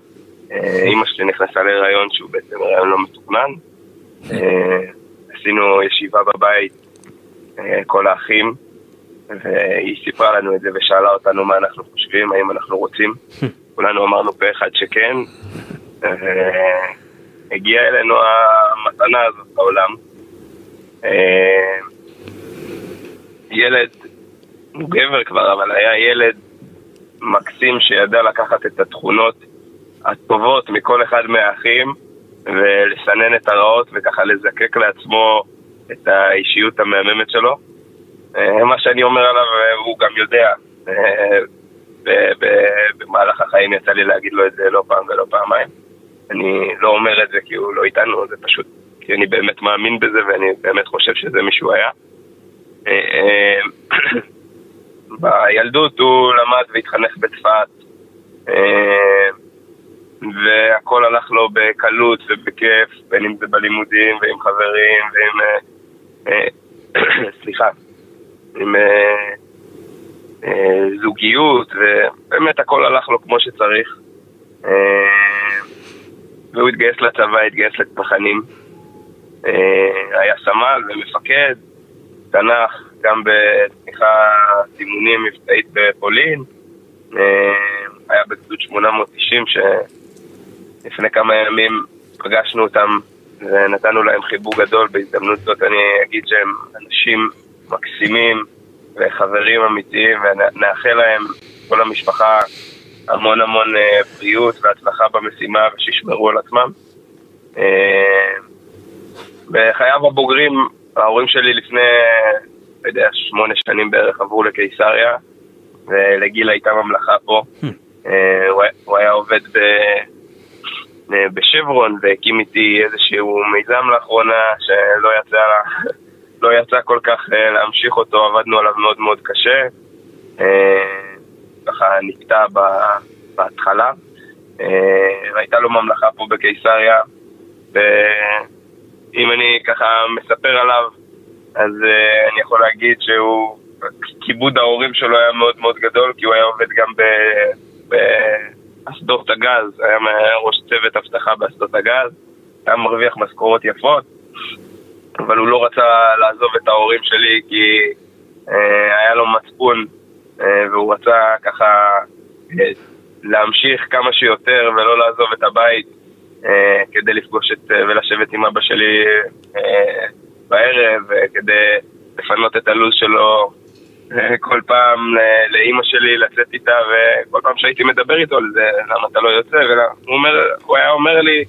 אה, אימא שלי נכנסה להיריון שהוא בעצם הריון לא מתוכנן. אה, עשינו ישיבה בבית, כל האחים, והיא סיפרה לנו את זה ושאלה אותנו מה אנחנו חושבים, האם אנחנו רוצים. כולנו אמרנו פה אחד שכן, והגיעה אלינו המתנה הזאת בעולם. ילד, הוא גבר כבר, אבל היה ילד מקסים שידע לקחת את התכונות הטובות מכל אחד מהאחים ולסנן את הרעות וככה לזקק לעצמו את האישיות המהממת שלו. אה, מה שאני אומר עליו הוא גם יודע. אה, במהלך החיים יצא לי להגיד לו את זה לא פעם ולא פעמיים. אני לא אומר את זה כי הוא לא איתנו, זה פשוט כי אני באמת מאמין בזה ואני באמת חושב שזה מישהו היה. אה, בילדות הוא למד והתחנך בצפת, והכל הלך לו בקלות ובכיף, בין אם זה בלימודים ועם חברים ועם... סליחה, עם אה, אה, זוגיות, ובאמת הכל הלך לו כמו שצריך. אה, והוא התגייס לצבא, התגייס לצנחנים. היה סמל ומפקד, תנ"ך, גם בתמיכה זימונים מבצעית בפולין. היה בגדוד 890 שלפני כמה ימים פגשנו אותם ונתנו להם חיבוק גדול. בהזדמנות זאת אני אגיד שהם אנשים מקסימים וחברים אמיתיים, ונאחל להם, כל המשפחה, המון המון אה, בריאות והצלחה במשימה ושישמרו על עצמם. אה, בחייו הבוגרים, ההורים שלי לפני, לא יודע, שמונה שנים בערך עברו לקיסריה, ולגיל הייתה ממלכה פה. אה, הוא היה עובד ב... בשברון והקים איתי איזשהו מיזם לאחרונה שלא יצא לא יצא כל כך uh, להמשיך אותו, עבדנו עליו מאוד מאוד קשה. Uh, ככה נקטע בהתחלה. Uh, הייתה לו ממלכה פה בקיסריה, ואם אני ככה מספר עליו, אז אני יכול להגיד שהוא, כיבוד ההורים שלו היה מאוד מאוד גדול, כי הוא היה עובד גם באסדות הגז, היה ראש צוות אבטחה באסדות הגז, היה מרוויח משכורות יפות. אבל הוא לא רצה לעזוב את ההורים שלי כי אה, היה לו מצפון אה, והוא רצה ככה אה, להמשיך כמה שיותר ולא לעזוב את הבית כדי לפגוש את, ולשבת עם אבא שלי בערב כדי לפנות את הלו"ז שלו כל פעם לאימא שלי לצאת איתה וכל פעם שהייתי מדבר איתו על זה, למה אתה לא יוצא, והוא אומר, הוא היה אומר לי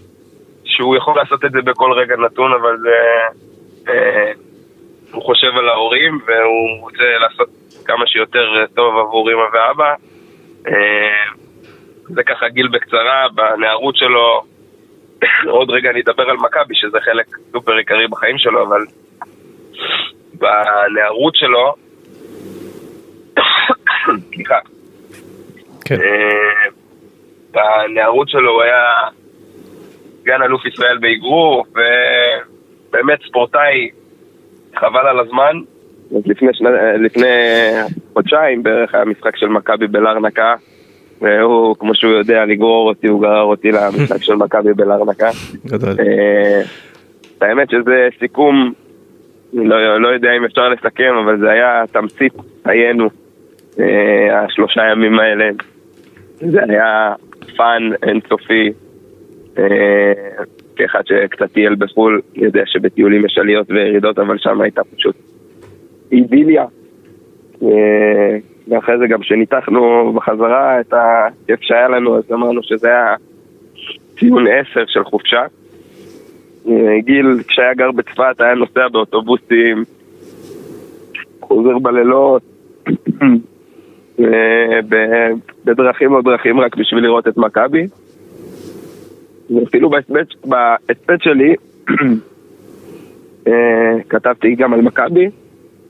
שהוא יכול לעשות את זה בכל רגע נתון, אבל זה... אה, הוא חושב על ההורים והוא רוצה לעשות כמה שיותר טוב עבור אמא ואבא. אה, זה ככה גיל בקצרה, בנערות שלו, עוד רגע אני אדבר על מכבי, שזה חלק סופר עיקרי בחיים שלו, אבל בנערות שלו, סליחה, כן. אה, בנערות שלו הוא היה סגן אלוף ישראל באגרוף, באמת ספורטאי, חבל על הזמן. אז לפני, שנה, לפני חודשיים בערך היה משחק של מכבי בלרנקה, והוא, כמו שהוא יודע, לגרור אותי, הוא גרר אותי למשחק של מכבי בלרנקה. גדול. אה, האמת שזה סיכום, לא, לא יודע אם אפשר לסכם, אבל זה היה תמצית חיינו, אה, השלושה ימים האלה. זה היה fun אינסופי. כאחד שקצת טייל בחו"ל, יודע שבטיולים יש עליות וירידות, אבל שם הייתה פשוט אידיליה. אה, ואחרי זה גם כשניתחנו בחזרה את הכיף שהיה לנו, אז אמרנו שזה היה ציון עשר של חופשה. אה, גיל, כשהיה גר בצפת, היה נוסע באוטובוסים, חוזר בלילות, אה, בדרכים לא דרכים רק בשביל לראות את מכבי. ואפילו בהספד שלי אה, כתבתי גם על מכבי,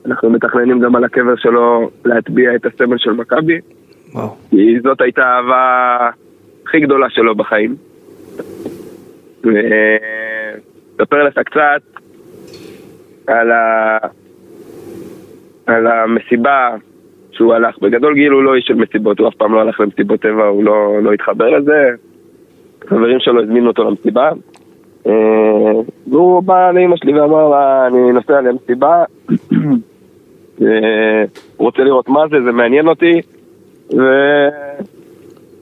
אנחנו מתכננים גם על הקבר שלו להטביע את הסמל של מכבי, כי זאת הייתה האהבה הכי גדולה שלו בחיים. ואספר לך קצת על, ה... על המסיבה שהוא הלך. בגדול גיל הוא לא איש של מסיבות, הוא אף פעם לא הלך למסיבות טבע, הוא לא, לא התחבר לזה. חברים שלו הזמינו אותו למסיבה, אה, והוא בא לאמא שלי ואמר לה, אני נוסע למסיבה, אה, הוא רוצה לראות מה זה, זה מעניין אותי,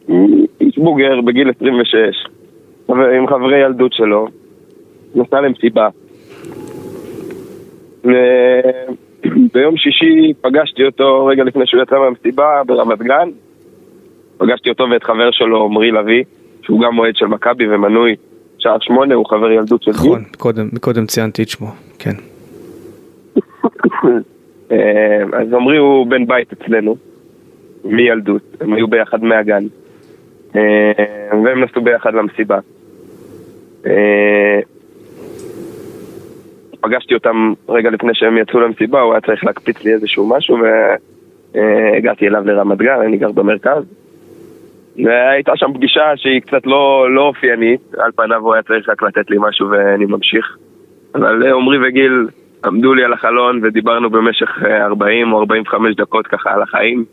ואיש בוגר בגיל 26, עם חברי ילדות שלו, נסע למסיבה. ביום שישי פגשתי אותו רגע לפני שהוא יצא מהמסיבה ברמת גן. פגשתי אותו ואת חבר שלו, עמרי לביא, שהוא גם אוהד של מכבי ומנוי שער שמונה, הוא חבר ילדות של גיל. נכון, קודם, קודם ציינתי את שמו, כן. אה, אז עמרי הוא בן בית אצלנו, מילדות, הם היו ביחד מהגן. אה, והם נסעו ביחד למסיבה. אה, פגשתי אותם רגע לפני שהם יצאו למסיבה, הוא היה צריך להקפיץ לי איזשהו משהו והגעתי אליו לרמת גן, אני גר במרכז. והייתה שם פגישה שהיא קצת לא, לא אופיינית, על פניו הוא היה צריך רק לתת לי משהו ואני ממשיך. אבל עמרי וגיל עמדו לי על החלון ודיברנו במשך 40 או 45 דקות ככה על החיים.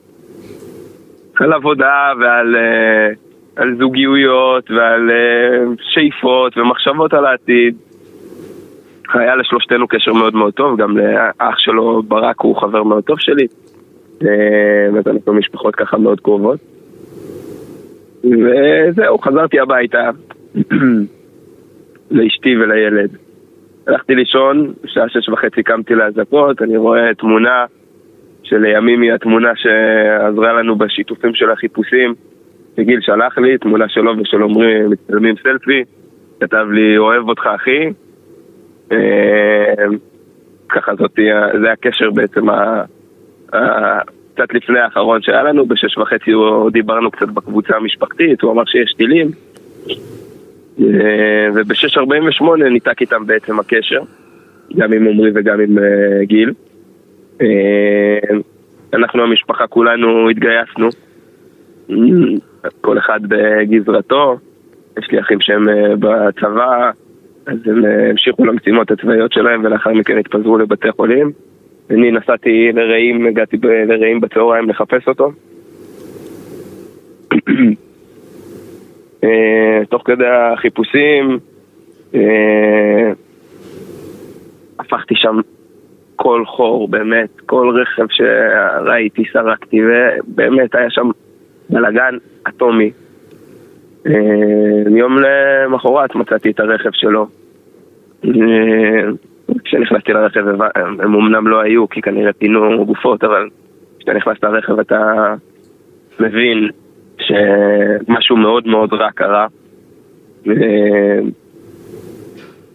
על עבודה ועל uh, על זוגיות ועל שאיפות ומחשבות על העתיד. היה לשלושתנו קשר מאוד מאוד טוב, גם לאח שלו ברק הוא חבר מאוד טוב שלי. אז אנחנו משפחות ככה מאוד קרובות. וזהו, חזרתי הביתה לאשתי ולילד. הלכתי לישון, בשעה שש וחצי קמתי לאזעקות, אני רואה תמונה שלימים היא התמונה שעזרה לנו בשיתופים של החיפושים. שגיל שלח לי, תמונה שלו ושל עמרי מצטלמים סלפי, כתב לי אוהב אותך אחי. אה, ככה זאת, זה הקשר בעצם. קצת לפני האחרון שהיה לנו, בשש וחצי דיברנו קצת בקבוצה המשפחתית, הוא אמר שיש טילים. אה, וב-6.48 ניתק איתם בעצם הקשר, גם עם עמרי וגם עם אה, גיל. אה, אנחנו המשפחה כולנו התגייסנו, כל אחד בגזרתו, יש לי אחים שהם בצבא, אז הם המשיכו למשימות הצבאיות שלהם ולאחר מכן התפזרו לבתי חולים. אני נסעתי לרעים, הגעתי לרעים בצהריים לחפש אותו. אה, תוך כדי החיפושים, אה, הפכתי שם כל חור, באמת, כל רכב שראיתי סרקתי, ובאמת היה שם בלאגן אטומי. אה, יום למחרת מצאתי את הרכב שלו. כשנכנסתי לרכב הם אמנם לא היו, כי כנראה פינו גופות, אבל כשאתה נכנס לרכב אתה מבין שמשהו מאוד מאוד רע קרה.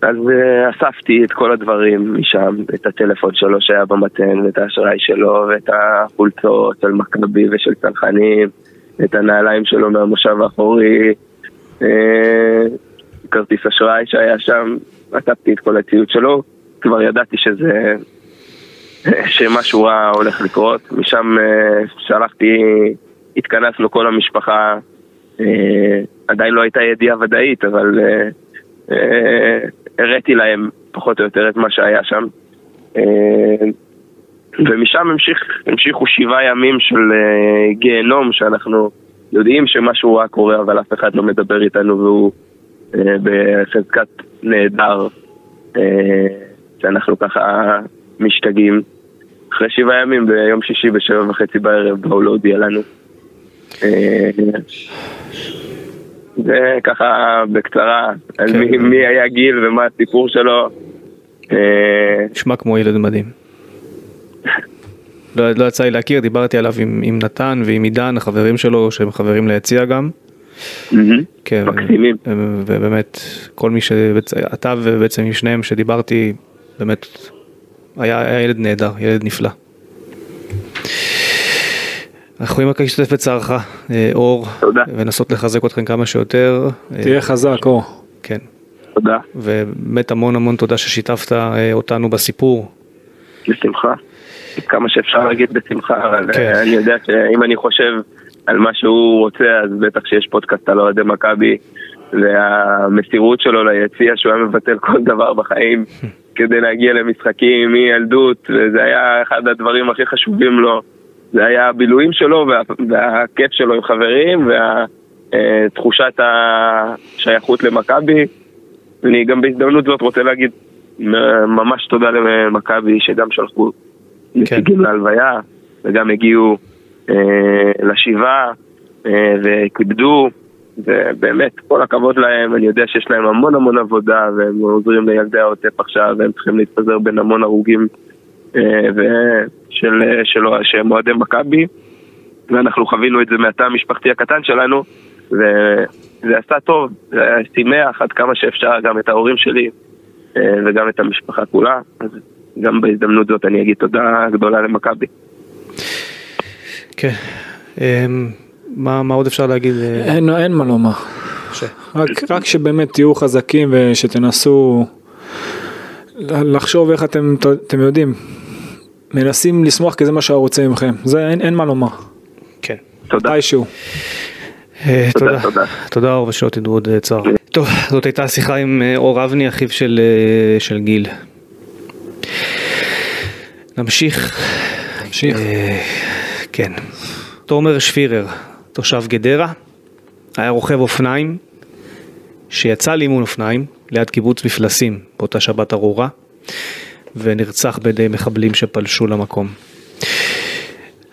אז אה, אספתי את כל הדברים משם, את הטלפון שלו שהיה במתן, ואת האשראי שלו, ואת החולצות של מכבי ושל צנחנים, את הנעליים שלו מהמושב האחורי, אה, כרטיס אשראי שהיה שם, אספתי את כל הציוד שלו, כבר ידעתי שזה, שמשהו רע הולך לקרות, משם אה, שלחתי, התכנסנו כל המשפחה, אה, עדיין לא הייתה ידיעה ודאית, אבל אה, הראיתי להם פחות או יותר את מה שהיה שם. ומשם המשיך, המשיכו שבעה ימים של גיהנום שאנחנו יודעים שמשהו רע קורה אבל אף אחד לא מדבר איתנו והוא בחזקת נהדר שאנחנו ככה משתגעים. אחרי שבעה ימים ביום שישי בשבע וחצי בערב באו להודיע לנו. אה, זה ככה בקצרה, על מי, כן. מי היה גיל ומה הסיפור שלו. אה, נשמע כמו ילד מדהים. לא, לא יצא לי להכיר, דיברתי עליו עם, עם נתן ועם עידן, החברים שלו, שהם חברים ליציע גם. כן, מקסימים. ובאמת, כל מי ש... אתה ובעצם עם שניהם שדיברתי, באמת, היה, היה ילד נהדר, ילד נפלא. אנחנו יכולים רק להשתתף בצערך, אה, אור, תודה. ולנסות לחזק אתכם כמה שיותר. תהיה חזק, אור. כן. תודה. ובאמת המון המון תודה ששיתפת אה, אותנו בסיפור. בשמחה. כמה שאפשר להגיד בשמחה, אבל כן. אה, אני יודע שאם אני חושב על מה שהוא רוצה, אז בטח שיש פודקאסט על אוהדי מכבי, והמסירות שלו ליציע, שהוא היה מבטל כל דבר בחיים כדי להגיע למשחקים מילדות, וזה היה אחד הדברים הכי חשובים לו. זה היה הבילויים שלו וה, והכיף שלו עם חברים ותחושת השייכות למכבי. אני גם בהזדמנות זאת רוצה להגיד ממש תודה למכבי שגם שלחו נציגים להלוויה וגם הגיעו אה, לשבעה אה, וכיבדו ובאמת כל הכבוד להם, אני יודע שיש להם המון המון עבודה והם עוזרים לילדי העוטף עכשיו והם צריכים להתפזר בין המון הרוגים ושל של, שהם אוהדי מכבי, ואנחנו חווינו את זה מהתא המשפחתי הקטן שלנו, וזה עשה טוב, זה היה שימח עד כמה שאפשר גם את ההורים שלי וגם את המשפחה כולה, אז גם בהזדמנות זאת אני אגיד תודה גדולה למכבי. כן. מה, מה עוד אפשר להגיד? אין, אין מה לומר. רק, רק שבאמת תהיו חזקים ושתנסו לחשוב איך אתם, אתם יודעים, מנסים לשמוח כי זה מה שהוא רוצה מכם. זה אין, אין מה לומר. כן. תודה. מתישהו. אה, תודה, תודה, תודה. תודה אור ושלא תדעו עוד אה, צער. טוב, זאת הייתה שיחה עם אה, אור אבני, אחיו של, אה, של גיל. נמשיך. נמשיך. אה, כן. תומר שפירר, תושב גדרה, היה רוכב אופניים שיצא לאימון אופניים ליד קיבוץ מפלסים באותה שבת ארורה ונרצח בידי מחבלים שפלשו למקום.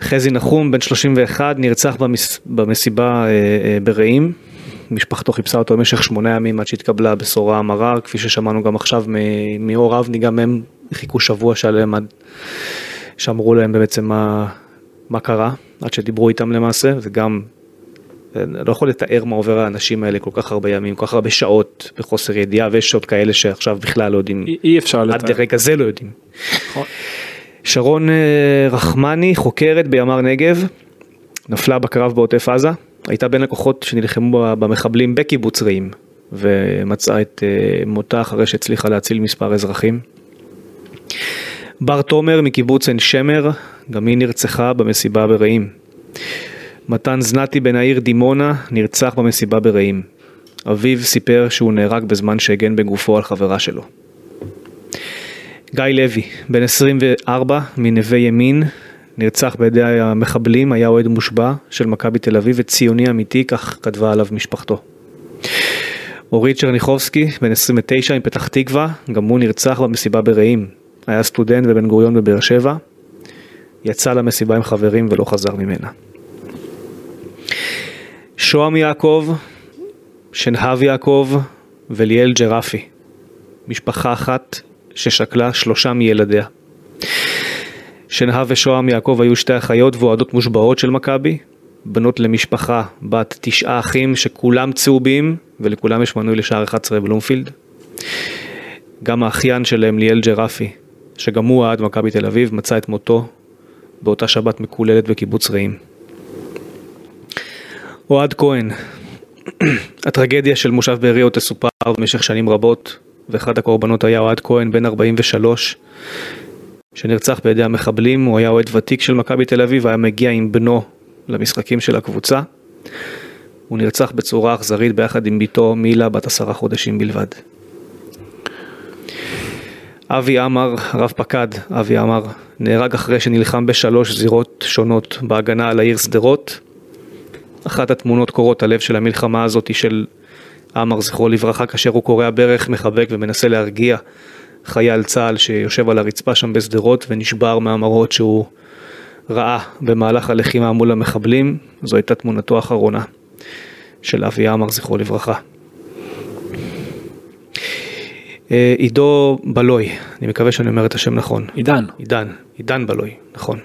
חזי נחום, בן 31, נרצח במס... במסיבה אה, אה, ברעים. משפחתו חיפשה אותו במשך שמונה ימים עד שהתקבלה הבשורה המרה, כפי ששמענו גם עכשיו מאור אבני, גם הם חיכו שבוע שלם עד שאמרו להם בעצם מה, מה קרה, עד שדיברו איתם למעשה, זה גם, אני לא יכול לתאר מה עובר האנשים האלה כל כך הרבה ימים, כל כך הרבה שעות בחוסר ידיעה, ויש עוד כאלה שעכשיו בכלל לא יודעים, אי, אי אפשר עד לתאר. לרגע זה לא יודעים. נכון. שרון אה, רחמני, חוקרת בימ"ר נגב, נפלה בקרב בעוטף עזה, הייתה בין הכוחות שנלחמו במחבלים בקיבוץ רעים, ומצאה את אה, מותה אחרי שהצליחה להציל מספר אזרחים. בר תומר מקיבוץ עין שמר, גם היא נרצחה במסיבה ברעים. מתן זנתי בן העיר דימונה נרצח במסיבה ברעים. אביו סיפר שהוא נהרג בזמן שהגן בגופו על חברה שלו. גיא לוי, בן 24 מנווה ימין, נרצח בידי המחבלים, היה אוהד מושבע של מכבי תל אביב וציוני אמיתי, כך כתבה עליו משפחתו. אורית צ'רניחובסקי, בן 29 מפתח תקווה, גם הוא נרצח במסיבה ברעים. היה סטודנט בבן גוריון בבאר שבע, יצא למסיבה עם חברים ולא חזר ממנה. שוהם יעקב, שנהב יעקב וליאל ג'רפי, משפחה אחת ששכלה שלושה מילדיה. שנהב ושוהם יעקב היו שתי אחיות ואוהדות מושבעות של מכבי, בנות למשפחה בת תשעה אחים שכולם צהובים ולכולם יש מנוי לשער 11 בלומפילד. גם האחיין שלהם ליאל ג'רפי, שגם הוא אוהד מכבי תל אביב, מצא את מותו באותה שבת מקוללת בקיבוץ רעים. אוהד כהן, הטרגדיה של מושב בארי עוד תסופר במשך שנים רבות, ואחד הקורבנות היה אוהד כהן בן 43, שנרצח בידי המחבלים, הוא היה אוהד ותיק של מכבי תל אביב, היה מגיע עם בנו למשחקים של הקבוצה. הוא נרצח בצורה אכזרית ביחד עם בתו מילה בת עשרה חודשים בלבד. אבי עמר, רב פקד אבי עמר, נהרג אחרי שנלחם בשלוש זירות שונות בהגנה על העיר שדרות. אחת התמונות קורות הלב של המלחמה הזאת היא של עמר זכרו לברכה כאשר הוא קורע ברך, מחבק ומנסה להרגיע חייל צה"ל שיושב על הרצפה שם בשדרות ונשבר מהמראות שהוא ראה במהלך הלחימה מול המחבלים. זו הייתה תמונתו האחרונה של אבי עמר זכרו לברכה. אה, עידו בלוי, אני מקווה שאני אומר את השם נכון. עידן. עידן, עידן בלוי, נכון.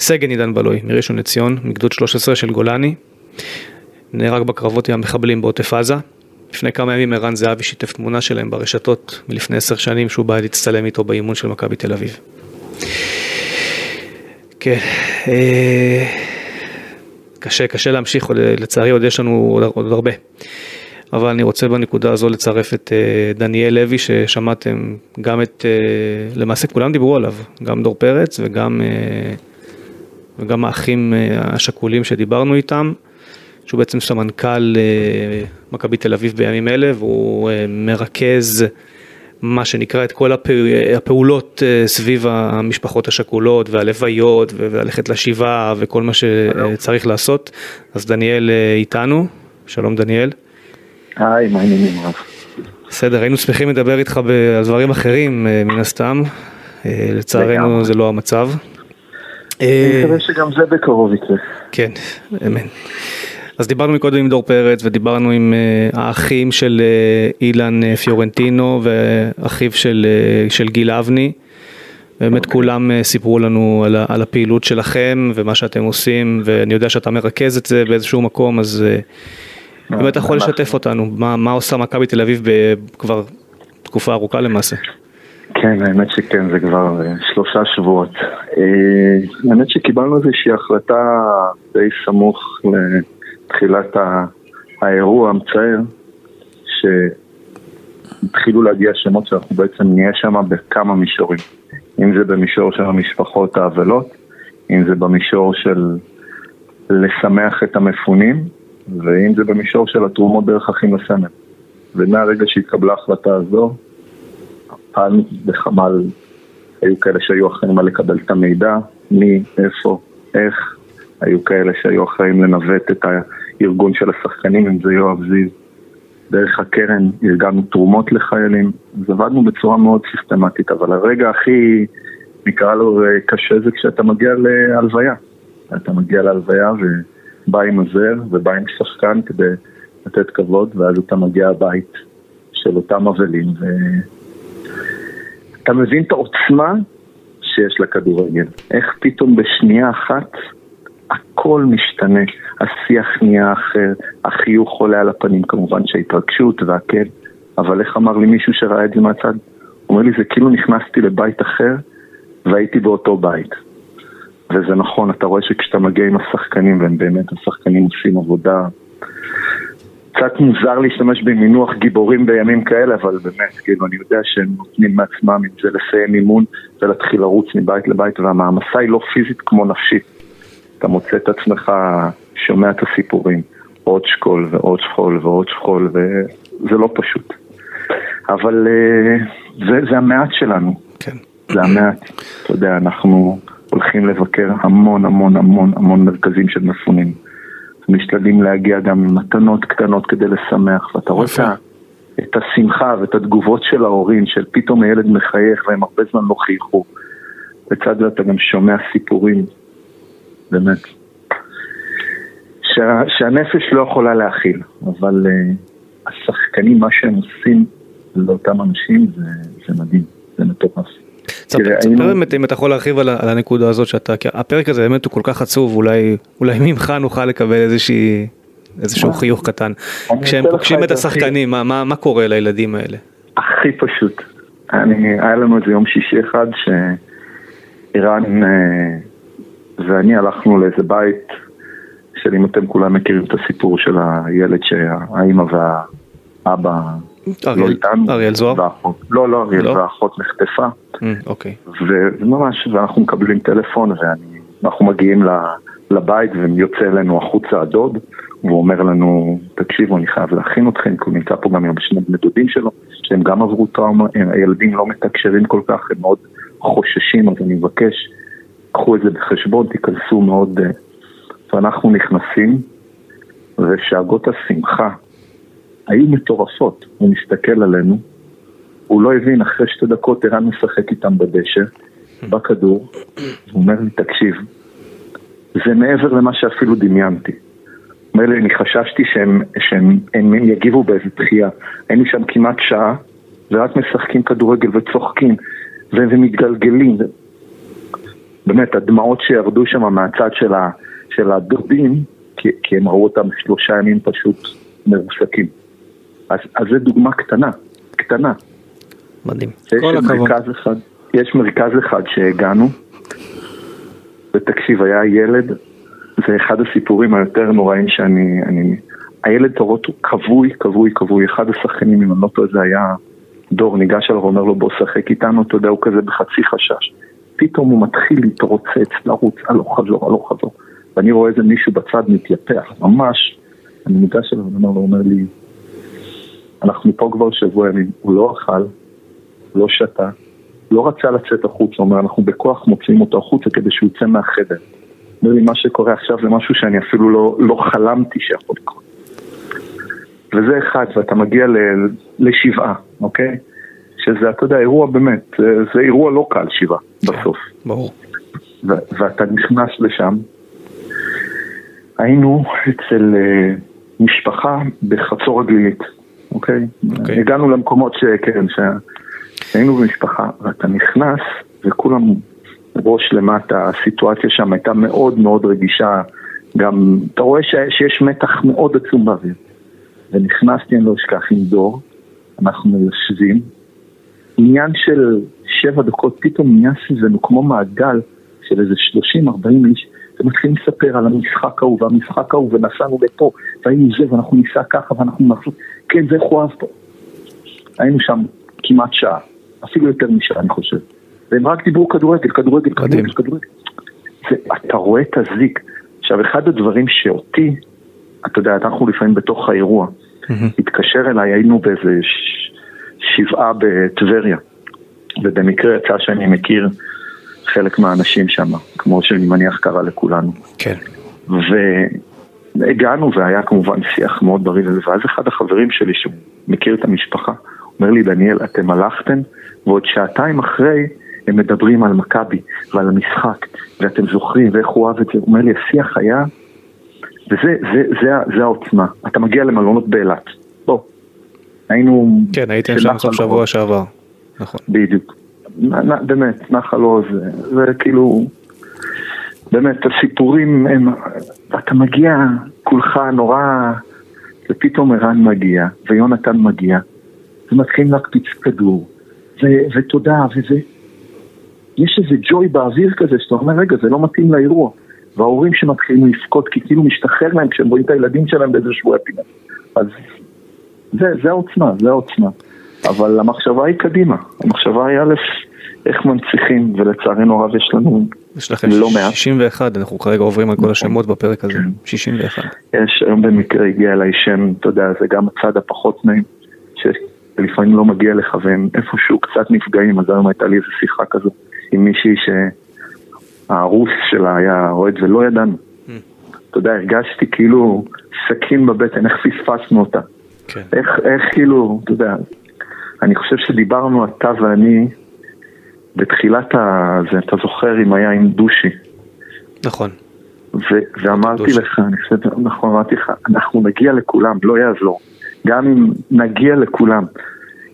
סגן עידן בלוי, מראשון לציון, מגדוד 13 של גולני, נהרג בקרבות עם המחבלים בעוטף עזה. לפני כמה ימים ערן זהבי שיתף תמונה שלהם ברשתות מלפני עשר שנים שהוא בא להצטלם איתו באימון של מכבי תל אביב. כן, אה, קשה, קשה להמשיך, לצערי עוד יש לנו עוד הרבה. אבל אני רוצה בנקודה הזו לצרף את אה, דניאל לוי ששמעתם גם את, אה, למעשה כולם דיברו עליו, גם דור פרץ וגם, אה, וגם האחים השכולים שדיברנו איתם, שהוא בעצם סמנכ"ל מכבי תל אביב בימים אלה והוא מרכז מה שנקרא את כל הפעו- הפעולות סביב המשפחות השכולות והלוויות וללכת לשבעה וכל מה שצריך לעשות. אז דניאל איתנו, שלום דניאל. היי, מה העניינים רב? בסדר, היינו שמחים לדבר איתך על דברים אחרים אה, מן הסתם, אה, לצערנו. זה לא המצב. אני אה, מקווה שגם זה בקרוב יקרה. כן, אמן. אז דיברנו מקודם עם דור פרץ ודיברנו עם האחים של אילן פיורנטינו ואחיו של, של גיל אבני באמת כולם אה, סיפרו לנו על, על הפעילות שלכם ומה שאתם עושים, ואני יודע שאתה מרכז את זה באיזשהו מקום, אז אה, באמת אתה יכול לשתף אותנו, מה, מה עושה מכבי תל אביב כבר תקופה ארוכה למעשה. כן, האמת שכן, זה כבר שלושה שבועות. האמת שקיבלנו איזושהי החלטה די סמוך לתחילת האירוע המצער, שהתחילו להגיע שמות שאנחנו בעצם נהיה שם בכמה מישורים. אם זה במישור של המשפחות האבלות, אם זה במישור של לשמח את המפונים, ואם זה במישור של התרומות דרך אחים לסמל. ומהרגע שהתקבלה ההחלטה הזו, פעלנו בחמ"ל, היו כאלה שהיו אחראים על לקבל את המידע, מי, איפה, איך, היו כאלה שהיו אחראים לנווט את הארגון של השחקנים, אם זה יואב זיו, דרך הקרן ארגנו תרומות לחיילים, אז עבדנו בצורה מאוד סיסטמטית, אבל הרגע הכי, נקרא לו, קשה זה כשאתה מגיע להלוויה. אתה מגיע להלוויה ובא עם עוזר ובא עם שחקן כדי לתת כבוד, ואז אתה מגיע הבית של אותם אבלים, ואתה מבין את העוצמה שיש לכדורגל. איך פתאום בשנייה אחת הכל משתנה, השיח נהיה אחר, החיוך עולה על הפנים כמובן שההתרגשות והכן, אבל איך אמר לי מישהו שראה את זה מהצד? הוא אומר לי זה כאילו נכנסתי לבית אחר והייתי באותו בית. וזה נכון, אתה רואה שכשאתה מגיע עם השחקנים, והם באמת, השחקנים עושים עבודה קצת מוזר להשתמש במינוח גיבורים בימים כאלה, אבל באמת, כאילו, אני יודע שהם נותנים מעצמם אם זה לסיים אימון ולהתחיל לרוץ מבית לבית, והמעמסה היא לא פיזית כמו נפשית. אתה מוצא את עצמך שומע את הסיפורים, עוד שכול ועוד שכול ועוד שכול, וזה לא פשוט. אבל uh, זה, זה המעט שלנו. כן. זה המעט. אתה יודע, אנחנו הולכים לבקר המון המון המון המון מרכזים של מפונים. משתדלים להגיע גם עם מתנות קטנות כדי לשמח, ואתה רואה את השמחה ואת התגובות של ההורים, של פתאום הילד מחייך והם הרבה זמן לא חייכו. לצד זה אתה גם שומע סיפורים באמת. שה, שהנפש לא יכולה להכיל, אבל uh, השחקנים, מה שהם עושים לאותם אנשים זה, זה מדהים, זה מטורף. תספר באמת אם אתה יכול להרחיב על, על הנקודה הזאת שאתה, כי הפרק הזה באמת הוא כל כך עצוב, אולי, אולי ממך נוכל לקבל איזושהי, איזשהו חיוך קטן. כשהם פוגשים את השחקנים, מה, מה, מה קורה לילדים האלה? הכי פשוט. אני, היה לנו איזה יום שישי אחד שאיראן אה, ואני הלכנו לאיזה בית של אם אתם כולם מכירים את הסיפור של הילד שהאימא והאבא לא איתנו. אריאל זוהר? לא, לא אריאל, לא? והאחות נחטפה. Mm, אוקיי. וממש, ואנחנו מקבלים טלפון ואנחנו מגיעים לבית ויוצא אלינו החוצה הדוד והוא אומר לנו, תקשיבו, אני חייב להכין אתכם, כי הוא נמצא פה גם עם שני בני דודים שלו, שהם גם עברו טראומה, הילדים לא מתקשרים כל כך, הם מאוד חוששים, אז אני מבקש קחו את זה בחשבון, תיכנסו מאוד... אה, ואנחנו נכנסים, ושאגות השמחה היו מטורפות. הוא מסתכל עלינו, הוא לא הבין, אחרי שתי דקות ערן משחק איתם בדשא, בכדור, הוא אומר לי, תקשיב, זה מעבר למה שאפילו דמיינתי. אומר לי, אני חששתי שהם, שהם הם, הם יגיבו באיזה דחייה. היינו שם כמעט שעה, ורק משחקים כדורגל וצוחקים, ומתגלגלים. באמת, הדמעות שירדו שם מהצד של, ה, של הדודים, כי, כי הם ראו אותם שלושה ימים פשוט מרוסקים. אז, אז זו דוגמה קטנה, קטנה. מדהים. כל הכבוד. אחד, יש מרכז אחד שהגענו, ותקשיב, היה ילד, זה אחד הסיפורים היותר נוראים שאני... אני, הילד תורות הוא כבוי, כבוי, כבוי, אחד השחקנים, אם אני לא טועה, זה היה דור, ניגש אליו ואומר לו בוא שחק איתנו, אתה יודע, הוא כזה בחצי חשש. פתאום הוא מתחיל להתרוצץ, לרוץ, הלוך חזור, הלוך חזור. ואני רואה איזה מישהו בצד מתייפח, ממש. אני ניגש אליו ואומר לו, הוא אומר לי, אנחנו פה כבר שבוע ימים, הוא לא אכל, לא שתה, לא רצה לצאת החוצה, הוא אומר, אנחנו בכוח מוציאים אותו החוצה כדי שהוא יצא מהחדר. אומר לי, מה שקורה עכשיו זה משהו שאני אפילו לא, לא חלמתי שיכול לקרות. וזה אחד, ואתה מגיע ל, לשבעה, אוקיי? שזה, אתה יודע, אירוע באמת, זה אירוע לא קל, שבעה, בסוף. ברור. ואתה נכנס לשם. היינו אצל uh, משפחה בחצור הגלילית, אוקיי? Okay. הגענו למקומות שכן, שהיינו במשפחה, ואתה נכנס, וכולם ראש למטה, הסיטואציה שם הייתה מאוד מאוד רגישה, גם, אתה רואה ש, שיש מתח מאוד עצום באוויר. ונכנסתי, אני לא אשכח, עם דור, אנחנו יושבים, עניין של שבע דקות, פתאום נהיה סביבנו כמו מעגל של איזה 30-40 איש, ומתחילים לספר על המשחק ההוא והמשחק ההוא, ונסענו לפה, והיינו זה, ואנחנו ניסע ככה, ואנחנו נעשו, כן, זה איך הוא אהב פה. היינו שם כמעט שעה, אפילו יותר משעה, אני חושב. והם רק דיברו כדורגל, כדורגל, כדורגל, כדורגל. זה, אתה רואה את הזיק. עכשיו, אחד הדברים שאותי, אתה יודע, אנחנו לפעמים בתוך האירוע, התקשר אליי, היינו באיזה. שבעה בטבריה, ובמקרה יצא שאני מכיר חלק מהאנשים שם, כמו שאני מניח קרה לכולנו. כן. והגענו והיה כמובן שיח מאוד בריא ואז אחד החברים שלי שהוא מכיר את המשפחה, אומר לי, דניאל, אתם הלכתם, ועוד שעתיים אחרי הם מדברים על מכבי ועל המשחק, ואתם זוכרים ואיך הוא אוהב את זה, הוא אומר לי, השיח היה, וזה זה, זה, זה, זה העוצמה, אתה מגיע למלונות באילת, בוא, היינו... כן, הייתם שם סוף שבוע שעבר, נכון. בדיוק. באמת, נחל עוז, זה כאילו, באמת, הסיפורים הם, אתה מגיע כולך נורא, ופתאום ערן מגיע, ויונתן מגיע, ומתחילים להקפיץ כדור, ו- ותודה, וזה... יש איזה ג'וי באוויר כזה, שאתה אומר, רגע, זה לא מתאים לאירוע. וההורים שמתחילים לבכות, כי כאילו משתחרר להם כשהם רואים את הילדים שלהם באיזה שבוע פינה. אז זה, זה העוצמה, זה העוצמה. אבל המחשבה היא קדימה. המחשבה היא א', איך מנציחים, ולצערנו הרב יש לנו יש לכם לא מעט. 61, אנחנו כרגע עוברים על כל נכון. השמות בפרק הזה, כן. 61. יש, היום במקרה הגיע אליי שם, אתה יודע, זה גם הצד הפחות נעים, שלפעמים לא מגיע לך והם איפשהו קצת נפגעים, אז היום הייתה לי איזו שיחה כזו עם מישהי שהרוס שלה היה אוהד ולא ידענו. אתה יודע, הרגשתי כאילו סכין בבטן, איך פספסנו אותה. כן. איך, איך כאילו, אתה יודע, אני חושב שדיברנו אתה ואני בתחילת ה... זה, אתה זוכר אם היה עם דושי. נכון. ו- ואמרתי דושי. לך, אני חושב, נכון, אמרתי לך, אנחנו נגיע לכולם, לא יעזור. גם אם נגיע לכולם.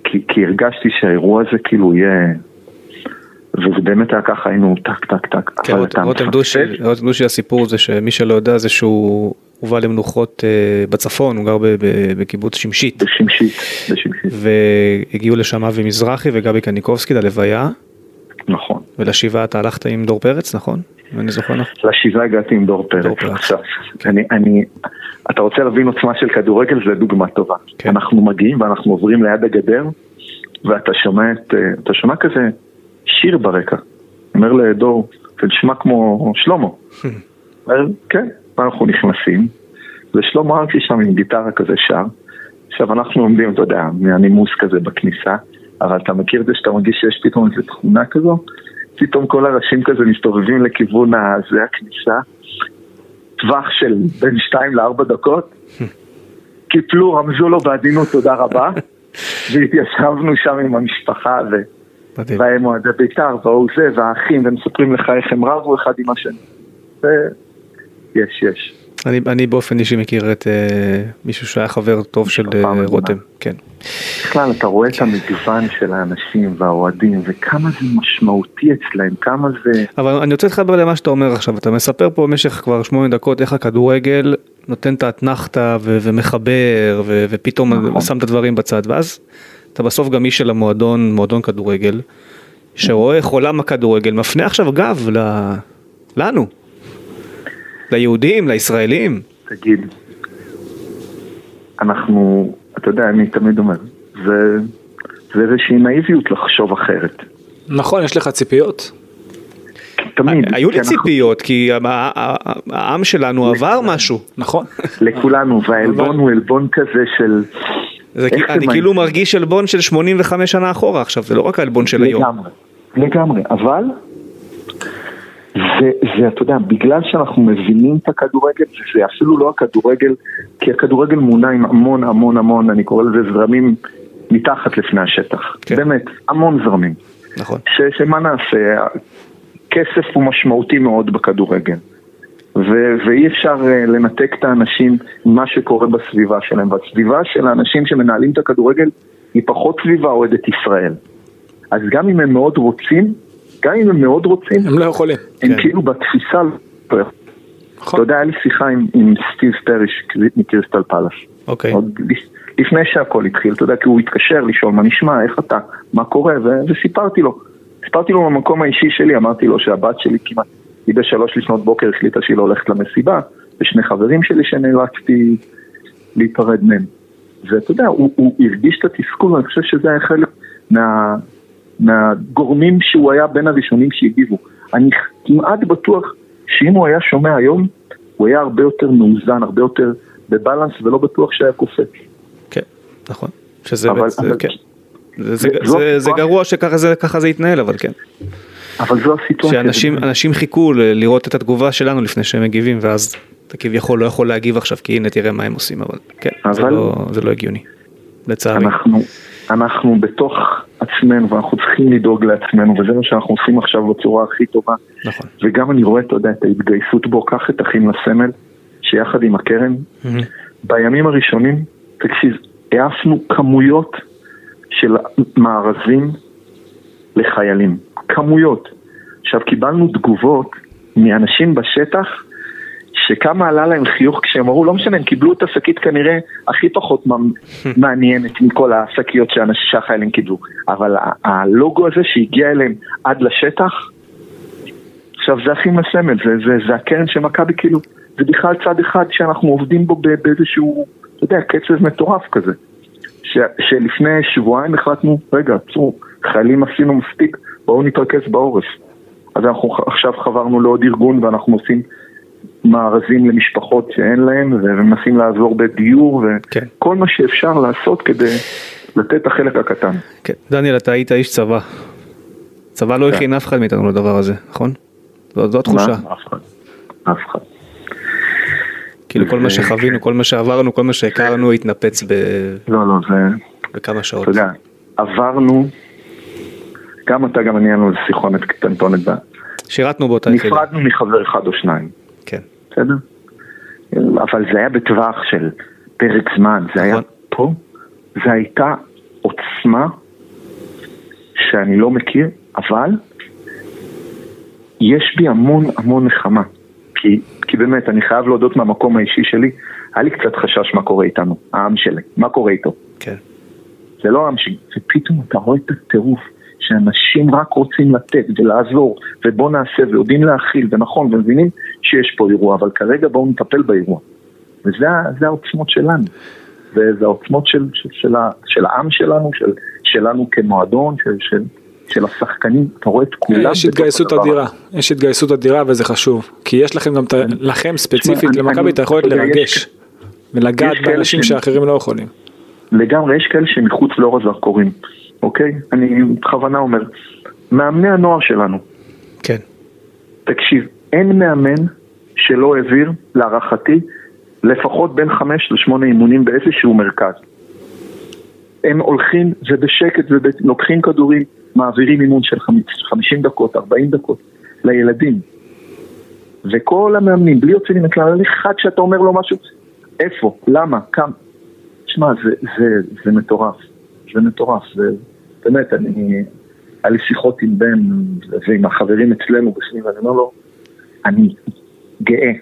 כי, כי הרגשתי שהאירוע הזה כאילו יהיה... וזה באמת היה ככה, היינו טק טק טק. כן, רותם דושי, רותם דושי הסיפור זה שמי שלא יודע זה שהוא הובא למנוחות אה, בצפון, הוא גר ב- ב- בקיבוץ שמשית. בשמשית, בשמשית, והגיעו לשם אבי מזרחי וגבי קניקובסקי ללוויה, נכון. ולשבעה אתה הלכת עם דור פרץ, נכון? אני זוכר נכון. לשבעה הגעתי עם דור פרץ. דור פרץ. עכשיו, אני, אני, אתה רוצה להבין עוצמה של כדורגל, זה דוגמה טובה. כן. אנחנו מגיעים ואנחנו עוברים ליד הגדר, ואתה שומע, את, אה, אתה שומע כזה שיר ברקע. אומר לדור, זה נשמע כמו שלמה. אומר, כן, ואנחנו נכנסים, ושלמה ארצי שם עם גיטרה כזה שר. עכשיו אנחנו עומדים, אתה יודע, מהנימוס כזה בכניסה, אבל אתה מכיר את זה שאתה מרגיש שיש פתאום איזו תכונה כזו? פתאום כל הראשים כזה מסתובבים לכיוון ה- זה הכניסה, טווח של בין 2 ל-4 דקות, קיפלו, רמזו לו בעדינות תודה רבה, והתיישבנו שם עם המשפחה, ו... והם אוהדי בית"ר, והוא זה, והאחים, והם מספרים לך איך הם רבו אחד עם השני. זה... יש, יש. אני, אני באופן אישי מכיר את אה, מישהו שהיה חבר טוב של אה. רותם, כן. בכלל, אתה רואה את המגוון של האנשים והאוהדים, וכמה זה משמעותי אצלהם, כמה זה... אבל אני רוצה להתחבר למה שאתה אומר עכשיו, אתה מספר פה במשך כבר שמונה דקות איך הכדורגל נותן את האתנחתא ו- ומחבר ו- ופתאום נכון. שם את הדברים בצד, ואז אתה בסוף גם איש של המועדון, מועדון כדורגל, שרואה איך עולם הכדורגל מפנה עכשיו גב ל- לנו, ליהודים, לישראלים. תגיד, אנחנו, אתה יודע, אני תמיד אומר, זה, זה איזושהי נאיביות לחשוב אחרת. נכון, יש לך ציפיות? תמיד. היו לי ציפיות, כי ה- ה- ה- העם שלנו עבר משהו. נכון. לכולנו, והעלבון הוא עלבון כזה של... אני כאילו? מרגיש עלבון של 85 שנה אחורה עכשיו, זה לא רק העלבון של היום. לגמרי, לגמרי, אבל זה, זה, אתה יודע, בגלל שאנחנו מבינים את הכדורגל, זה אפילו לא הכדורגל, כי הכדורגל מונע עם המון המון המון, אני קורא לזה זרמים מתחת לפני השטח. כן. באמת, המון זרמים. נכון. ש, שמה נעשה, כסף הוא משמעותי מאוד בכדורגל. ו- ואי אפשר uh, לנתק את האנשים ממה שקורה בסביבה שלהם. והסביבה של האנשים שמנהלים את הכדורגל היא פחות סביבה אוהדת ישראל. אז גם אם הם מאוד רוצים, גם אם הם מאוד רוצים, הם לא יכולים. הם כן. כאילו בתפיסה, לא יכולים. אתה נכון. יודע, היה לי שיחה עם, עם סטיב פריש מקריסטל פלאס. אוקיי. עוד לפ- לפני שהכל התחיל, אתה יודע, כי הוא התקשר לשאול מה נשמע, איך אתה, מה קורה, ו- וסיפרתי לו. סיפרתי לו במקום האישי שלי, אמרתי לו שהבת שלי כמעט, היא בשלוש לפנות בוקר החליטה שהיא לא הולכת למסיבה, ושני חברים שלי שנאלצתי להיפרד מהם. ואתה יודע, הוא, הוא הרגיש את התסכול, ואני חושב שזה היה חלק מה, מהגורמים שהוא היה בין הראשונים שהגיבו. אני כמעט בטוח שאם הוא היה שומע היום, הוא היה הרבה יותר מאוזן, הרבה יותר בבלנס, ולא בטוח שהיה קופץ. כן, נכון. שזה אבל- בעצם, אבל- כן. זה- זה- זה- זה הסיטואציה. גרוע שככה זה זה יתנהל, אבל כן. אבל זו הסיטואציה. שאנשים זה- אנשים חיכו לראות את התגובה שלנו לפני שהם מגיבים, ואז אתה כביכול לא יכול להגיב עכשיו, כי הנה תראה מה הם עושים, אבל כן, זה אבל- לא- זה לא הגיוני. לצערי. אנחנו, אנחנו בתוך עצמנו ואנחנו צריכים לדאוג לעצמנו וזה מה שאנחנו עושים עכשיו בצורה הכי טובה נכון. וגם אני רואה, אתה יודע, את ההתגייסות בו, קח את אחים לסמל שיחד עם הקרן מהמם. בימים הראשונים, תקשיב, העפנו כמויות של מארזים לחיילים, כמויות. עכשיו קיבלנו תגובות מאנשים בשטח שכמה עלה להם חיוך כשהם אמרו, לא משנה, הם קיבלו את השקית כנראה הכי פחות מעניינת מכל השקיות שהחיילים קיבלו, אבל הלוגו הזה שהגיע אליהם עד לשטח, עכשיו זה אחים לסמל, זה, זה, זה הקרן של מכבי כאילו, זה בכלל צד אחד שאנחנו עובדים בו באיזשהו, אתה יודע, קצב מטורף כזה. ש, שלפני שבועיים החלטנו, רגע, עצרו, חיילים עשינו מספיק, בואו נתרכז בעורף. אז אנחנו עכשיו חברנו לעוד ארגון ואנחנו עושים מארזים למשפחות שאין להם ומנסים לעזור בדיור כן. וכל מה שאפשר לעשות כדי לתת את החלק הקטן. כן. דניאל, אתה היית איש צבא. צבא לא כן. הכין אף אחד מאיתנו לדבר הזה, נכון? זו התחושה. מה? אף אחד. אף אחד. כאילו כל מה זה- שחווינו, כל מה שעברנו, כל מה שהכרנו התנפץ ב- לא, לא, זה... בכמה שעות. אתה יודע, עברנו, גם אתה גם אני היה לנו איזה שיחונת קטנטונת. שירתנו באותה יחידה. נפרדנו מחבר אחד או שניים, כן. בסדר? אבל זה היה בטווח של פרק זמן, זה היה. פה, זה הייתה עוצמה שאני לא מכיר, אבל יש בי המון המון נחמה. כי, כי באמת, אני חייב להודות מהמקום האישי שלי, היה לי קצת חשש מה קורה איתנו, העם שלי, מה קורה איתו. כן. זה לא עם שלי, ופתאום אתה רואה את הטירוף שאנשים רק רוצים לתת ולעזור, ובוא נעשה, ויודעים להכיל, ונכון, ומבינים שיש פה אירוע, אבל כרגע בואו נטפל באירוע. וזה העוצמות שלנו. וזה העוצמות של, של, של, של העם שלנו, של, שלנו כמועדון, של, של, של השחקנים, אתה רואה את כולם. יש התגייסות אדירה. יש התגייסות אדירה וזה חשוב, כי יש לכם גם, לכם ספציפית למכבי את היכולת לרגש, יש- ולגעת באנשים שאחרים לא יכולים. לגמרי, יש כאלה שמחוץ לאור הזרקורים, אוקיי? אני בכוונה אומר, מאמני הנוער שלנו, כן. תקשיב, אין מאמן שלא העביר, להערכתי, לפחות בין חמש לשמונה אימונים באיזשהו מרכז. הם הולכים ובשקט ולוקחים כדורים, מעבירים אימון של חמיש- 50 דקות, 40 דקות לילדים. וכל המאמנים, בלי יוצא מן הכלל, אין אחד שאתה אומר לו משהו, איפה, למה, כמה. שמע, זה, זה, זה מטורף, זה מטורף, זה באמת, אני, היה לי שיחות עם בן ועם החברים אצלנו בפנים, ואני אומר לו, אני גאה.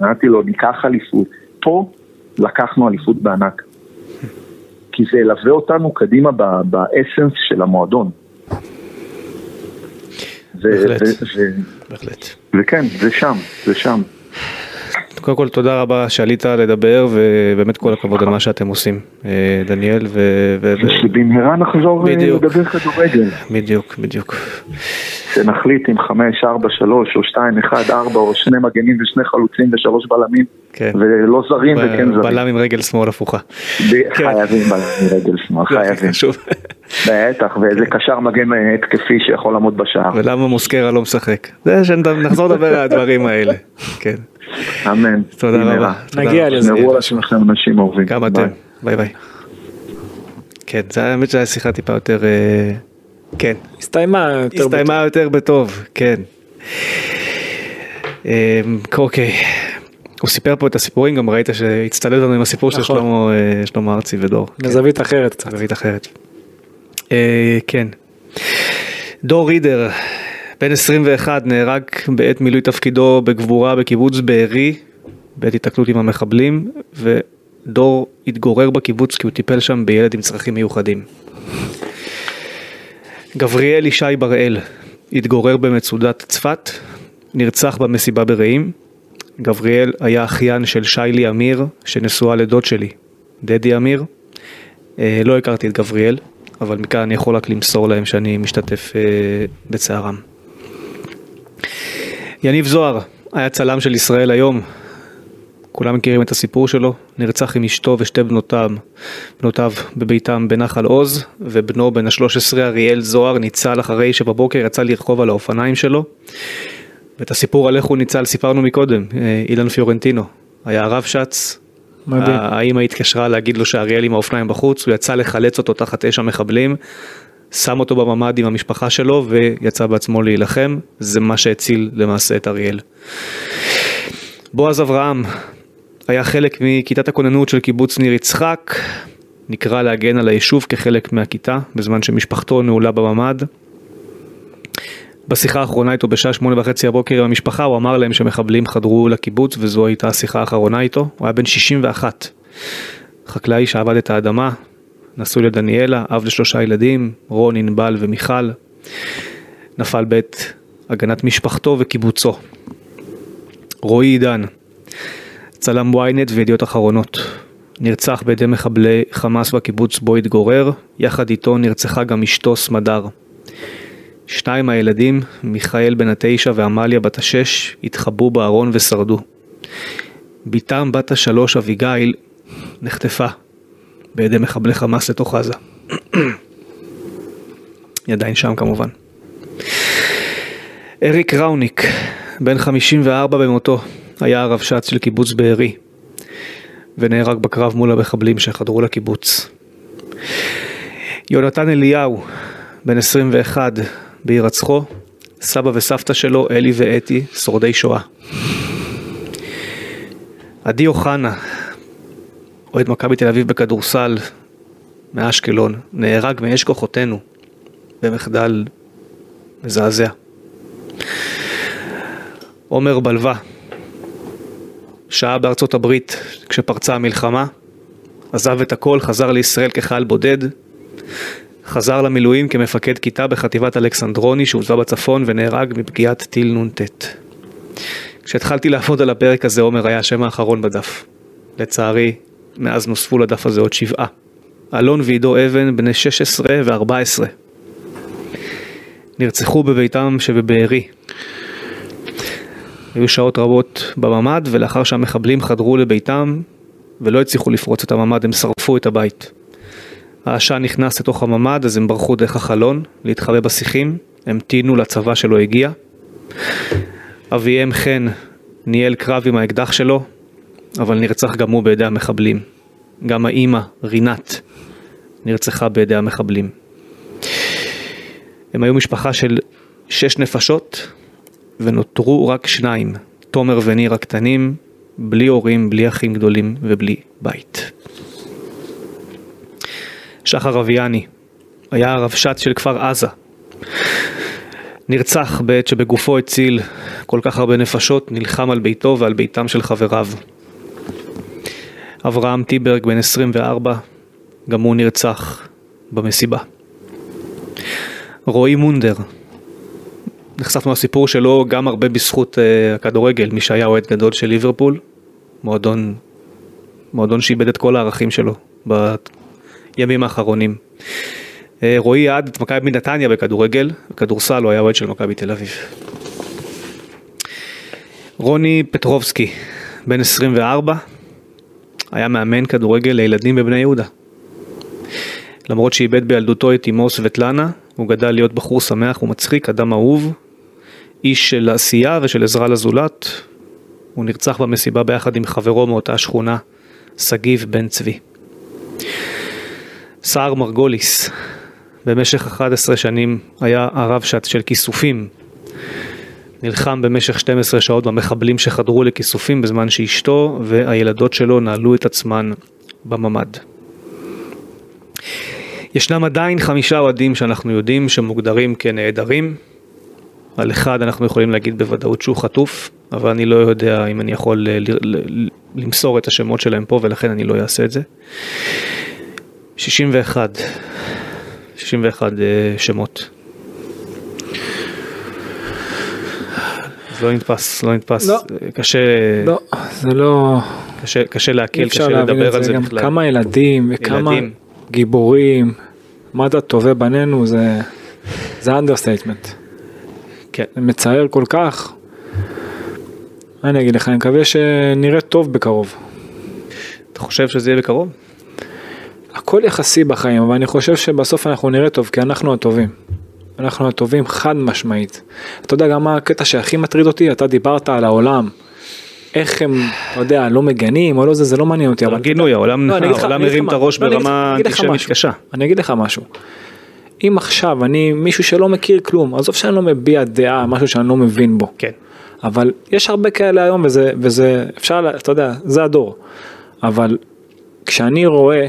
אמרתי לו, ניקח אליפות. פה לקחנו אליפות בענק. כי זה ילווה אותנו קדימה באסנס של המועדון. בהחלט. בהחלט. וכן, זה שם, זה שם. קודם כל תודה רבה שעלית לדבר ובאמת כל הכבוד על מה שאתם עושים אה, דניאל ו- שבמהרה נחזור אה, בדיוק. לדבר כדורגל. בדיוק בדיוק שנחליט עם 5, 4, 3 או 2, 1, 4 או שני מגנים ושני חלוצים ושלוש בלמים כן. ולא זרים וכן זרים. בלם עם רגל שמאל הפוכה. ב- חייבים בלם מרגל שמאל, זה הכי חייבים. בטח, ואיזה קשר מגן התקפי שיכול לעמוד בשער. ולמה מוסקרה לא משחק? זה שנחזור לדבר על הדברים האלה. כן. אמן. תודה. רבה. תודה נגיע. לזה. נראו על עצמכם אנשים אהובים. גם. אתם. ביי ביי. כן, זה האמת שהייתה שיחה טיפה יותר... אה, כן. הסתיימה יותר הסתיימה יותר בטוב, כן. אמ, אוקיי. הוא סיפר פה את הסיפורים, גם ראית שהצטלם לנו עם הסיפור של נכון. שלמה, אה, שלמה ארצי ודור. כן. מזווית אחרת קצת. זווית אחרת. אה, כן. דור רידר, בן 21 נהרג בעת מילוי תפקידו בגבורה בקיבוץ בארי, בעת התקלות עם המחבלים, ודור התגורר בקיבוץ כי הוא טיפל שם בילד עם צרכים מיוחדים. גבריאל ישי בראל התגורר במצודת צפת, נרצח במסיבה ברעים. גבריאל היה אחיין של שיילי אמיר, שנשואה לדוד שלי, דדי אמיר. אה, לא הכרתי את גבריאל, אבל מכאן אני יכול רק למסור להם שאני משתתף אה, בצערם. יניב זוהר היה צלם של ישראל היום, כולם מכירים את הסיפור שלו, נרצח עם אשתו ושתי בנותיו, בנותיו בביתם בנחל עוז, ובנו בן ה-13 אריאל זוהר ניצל אחרי שבבוקר יצא לרכוב על האופניים שלו. ואת הסיפור על איך הוא ניצל סיפרנו מקודם, אה, אילן פיורנטינו, היה הרב שץ, מדהים. האמא התקשרה להגיד לו שאריאל עם האופניים בחוץ, הוא יצא לחלץ אותו תחת אש המחבלים, שם אותו בממ"ד עם המשפחה שלו ויצא בעצמו להילחם, זה מה שהציל למעשה את אריאל. בועז אברהם היה חלק מכיתת הכוננות של קיבוץ ניר יצחק, נקרא להגן על היישוב כחלק מהכיתה, בזמן שמשפחתו נעולה בממ"ד. בשיחה האחרונה איתו בשעה שמונה וחצי הבוקר עם המשפחה, הוא אמר להם שמחבלים חדרו לקיבוץ וזו הייתה השיחה האחרונה איתו. הוא היה בן 61, חקלאי שעבד את האדמה, נשוי לדניאלה, אב לשלושה ילדים, רון, ענבל ומיכל. נפל בעת הגנת משפחתו וקיבוצו. רועי עידן, צלם ynet וידיעות אחרונות. נרצח בידי מחבלי חמאס בקיבוץ בו התגורר, יחד איתו נרצחה גם אשתו סמדר. שניים מהילדים, מיכאל בן התשע ועמליה בת השש, התחבאו בארון ושרדו. בתם בת השלוש אביגיל נחטפה בידי מחבלי חמאס לתוך עזה. היא עדיין שם כמובן. אריק ראוניק, בן 54 במותו, היה הרבש"ץ של קיבוץ בארי, ונהרג בקרב מול המחבלים שחדרו לקיבוץ. יונתן אליהו, בן 21, בהירצחו, סבא וסבתא שלו, אלי ואתי, שורדי שואה. עדי אוחנה, אוהד מכבי תל אביב בכדורסל מאשקלון, נהרג מאש כוחותינו במחדל מזעזע. עומר בלווה, שהה בארצות הברית כשפרצה המלחמה, עזב את הכל, חזר לישראל כחייל בודד, חזר למילואים כמפקד כיתה בחטיבת אלכסנדרוני שהוצבה בצפון ונהרג מפגיעת טיל נ"ט. כשהתחלתי לעבוד על הפרק הזה עומר היה השם האחרון בדף. לצערי, מאז נוספו לדף הזה עוד שבעה. אלון ועידו אבן, בני 16 ו-14. נרצחו בביתם שבבארי. היו שעות רבות בממ"ד, ולאחר שהמחבלים חדרו לביתם ולא הצליחו לפרוץ את הממ"ד, הם שרפו את הבית. העשן נכנס לתוך הממ"ד, אז הם ברחו דרך החלון, להתחבא בשיחים, המתינו לצבא שלא הגיע. אביהם חן ניהל קרב עם האקדח שלו, אבל נרצח גם הוא בידי המחבלים. גם האימא, רינת, נרצחה בידי המחבלים. הם היו משפחה של שש נפשות, ונותרו רק שניים, תומר וניר הקטנים, בלי הורים, בלי אחים גדולים ובלי בית. שחר אביאני היה הרבש"ץ של כפר עזה. נרצח בעת שבגופו הציל כל כך הרבה נפשות, נלחם על ביתו ועל ביתם של חבריו. אברהם טיברג בן 24, גם הוא נרצח במסיבה. רועי מונדר, נחשפנו לסיפור שלו גם הרבה בזכות uh, הכדורגל, מי שהיה אוהד גדול של ליברפול, מועדון, מועדון שאיבד את כל הערכים שלו בימים האחרונים. Uh, רועי עד את מכבי נתניה בכדורגל, בכדורסל הוא היה אוהד של מכבי תל אביב. רוני פטרובסקי, בן 24, היה מאמן כדורגל לילדים בבני יהודה. למרות שאיבד בילדותו את אמו סבטלנה, הוא גדל להיות בחור שמח ומצחיק, אדם אהוב, איש של עשייה ושל עזרה לזולת. הוא נרצח במסיבה ביחד עם חברו מאותה שכונה, שגיב בן צבי. סער מרגוליס, במשך 11 שנים היה הרב שץ של כיסופים. נלחם במשך 12 שעות במחבלים שחדרו לכיסופים בזמן שאשתו והילדות שלו נעלו את עצמן בממ"ד. ישנם עדיין חמישה אוהדים שאנחנו יודעים שמוגדרים כנעדרים. על אחד אנחנו יכולים להגיד בוודאות שהוא חטוף, אבל אני לא יודע אם אני יכול למסור את השמות שלהם פה ולכן אני לא אעשה את זה. 61, 61 אה, שמות. זה לא נתפס, לא נתפס, לא. קשה, לא, זה לא... קשה, קשה לעכל, קשה לדבר על זה. זה בכלל. כמה ילדים וכמה ילדים. גיבורים. מטובי בנינו זה... זה understatement. כן. זה מצער כל כך. אני אגיד לך, אני מקווה שנראה טוב בקרוב. אתה חושב שזה יהיה בקרוב? הכל יחסי בחיים, אבל אני חושב שבסוף אנחנו נראה טוב, כי אנחנו הטובים. אנחנו הטובים חד משמעית. אתה יודע גם מה הקטע שהכי מטריד אותי? אתה דיברת על העולם. איך הם, אתה יודע, לא מגנים או לא זה, זה לא מעניין אותי. אבל גינוי, העולם לא, מרים את מה- הראש לא, ברמה אנטישמית. קשה. אני אגיד לך משהו. אם עכשיו אני מישהו שלא מכיר כלום, עזוב שאני לא מביע דעה, משהו שאני לא מבין בו. כן. אבל יש הרבה כאלה היום וזה, וזה אפשר, אתה יודע, זה הדור. אבל כשאני רואה,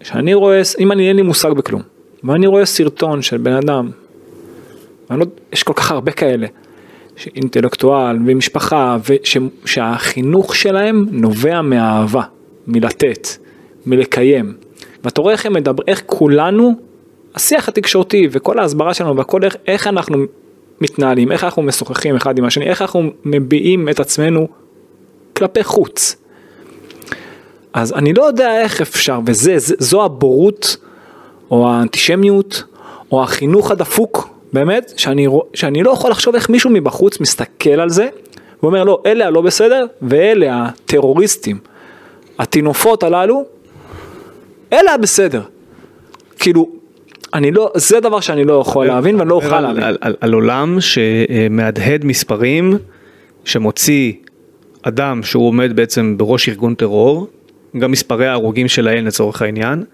כשאני רואה, אם אני אין לי מושג בכלום, ואני רואה סרטון של בן אדם, לא, יש כל כך הרבה כאלה, אינטלקטואל ומשפחה, וש, שהחינוך שלהם נובע מאהבה, מלתת, מלקיים. ואתה רואה איך הם מדברים, איך כולנו, השיח התקשורתי וכל ההסברה שלנו והכל איך, איך אנחנו מתנהלים, איך אנחנו משוחחים אחד עם השני, איך אנחנו מביעים את עצמנו כלפי חוץ. אז אני לא יודע איך אפשר, וזה, זה, זו הבורות, או האנטישמיות, או החינוך הדפוק, באמת, שאני, שאני לא יכול לחשוב איך מישהו מבחוץ מסתכל על זה, ואומר לא, אלה הלא בסדר, ואלה הטרוריסטים, הטינופות הללו, אלה הבסדר. כאילו, אני לא, זה דבר שאני לא יכול להבין ואני לא אוכל על, להבין. על, על, על עולם שמהדהד מספרים, שמוציא אדם שהוא עומד בעצם בראש ארגון טרור, גם מספרי ההרוגים שלהם לצורך העניין,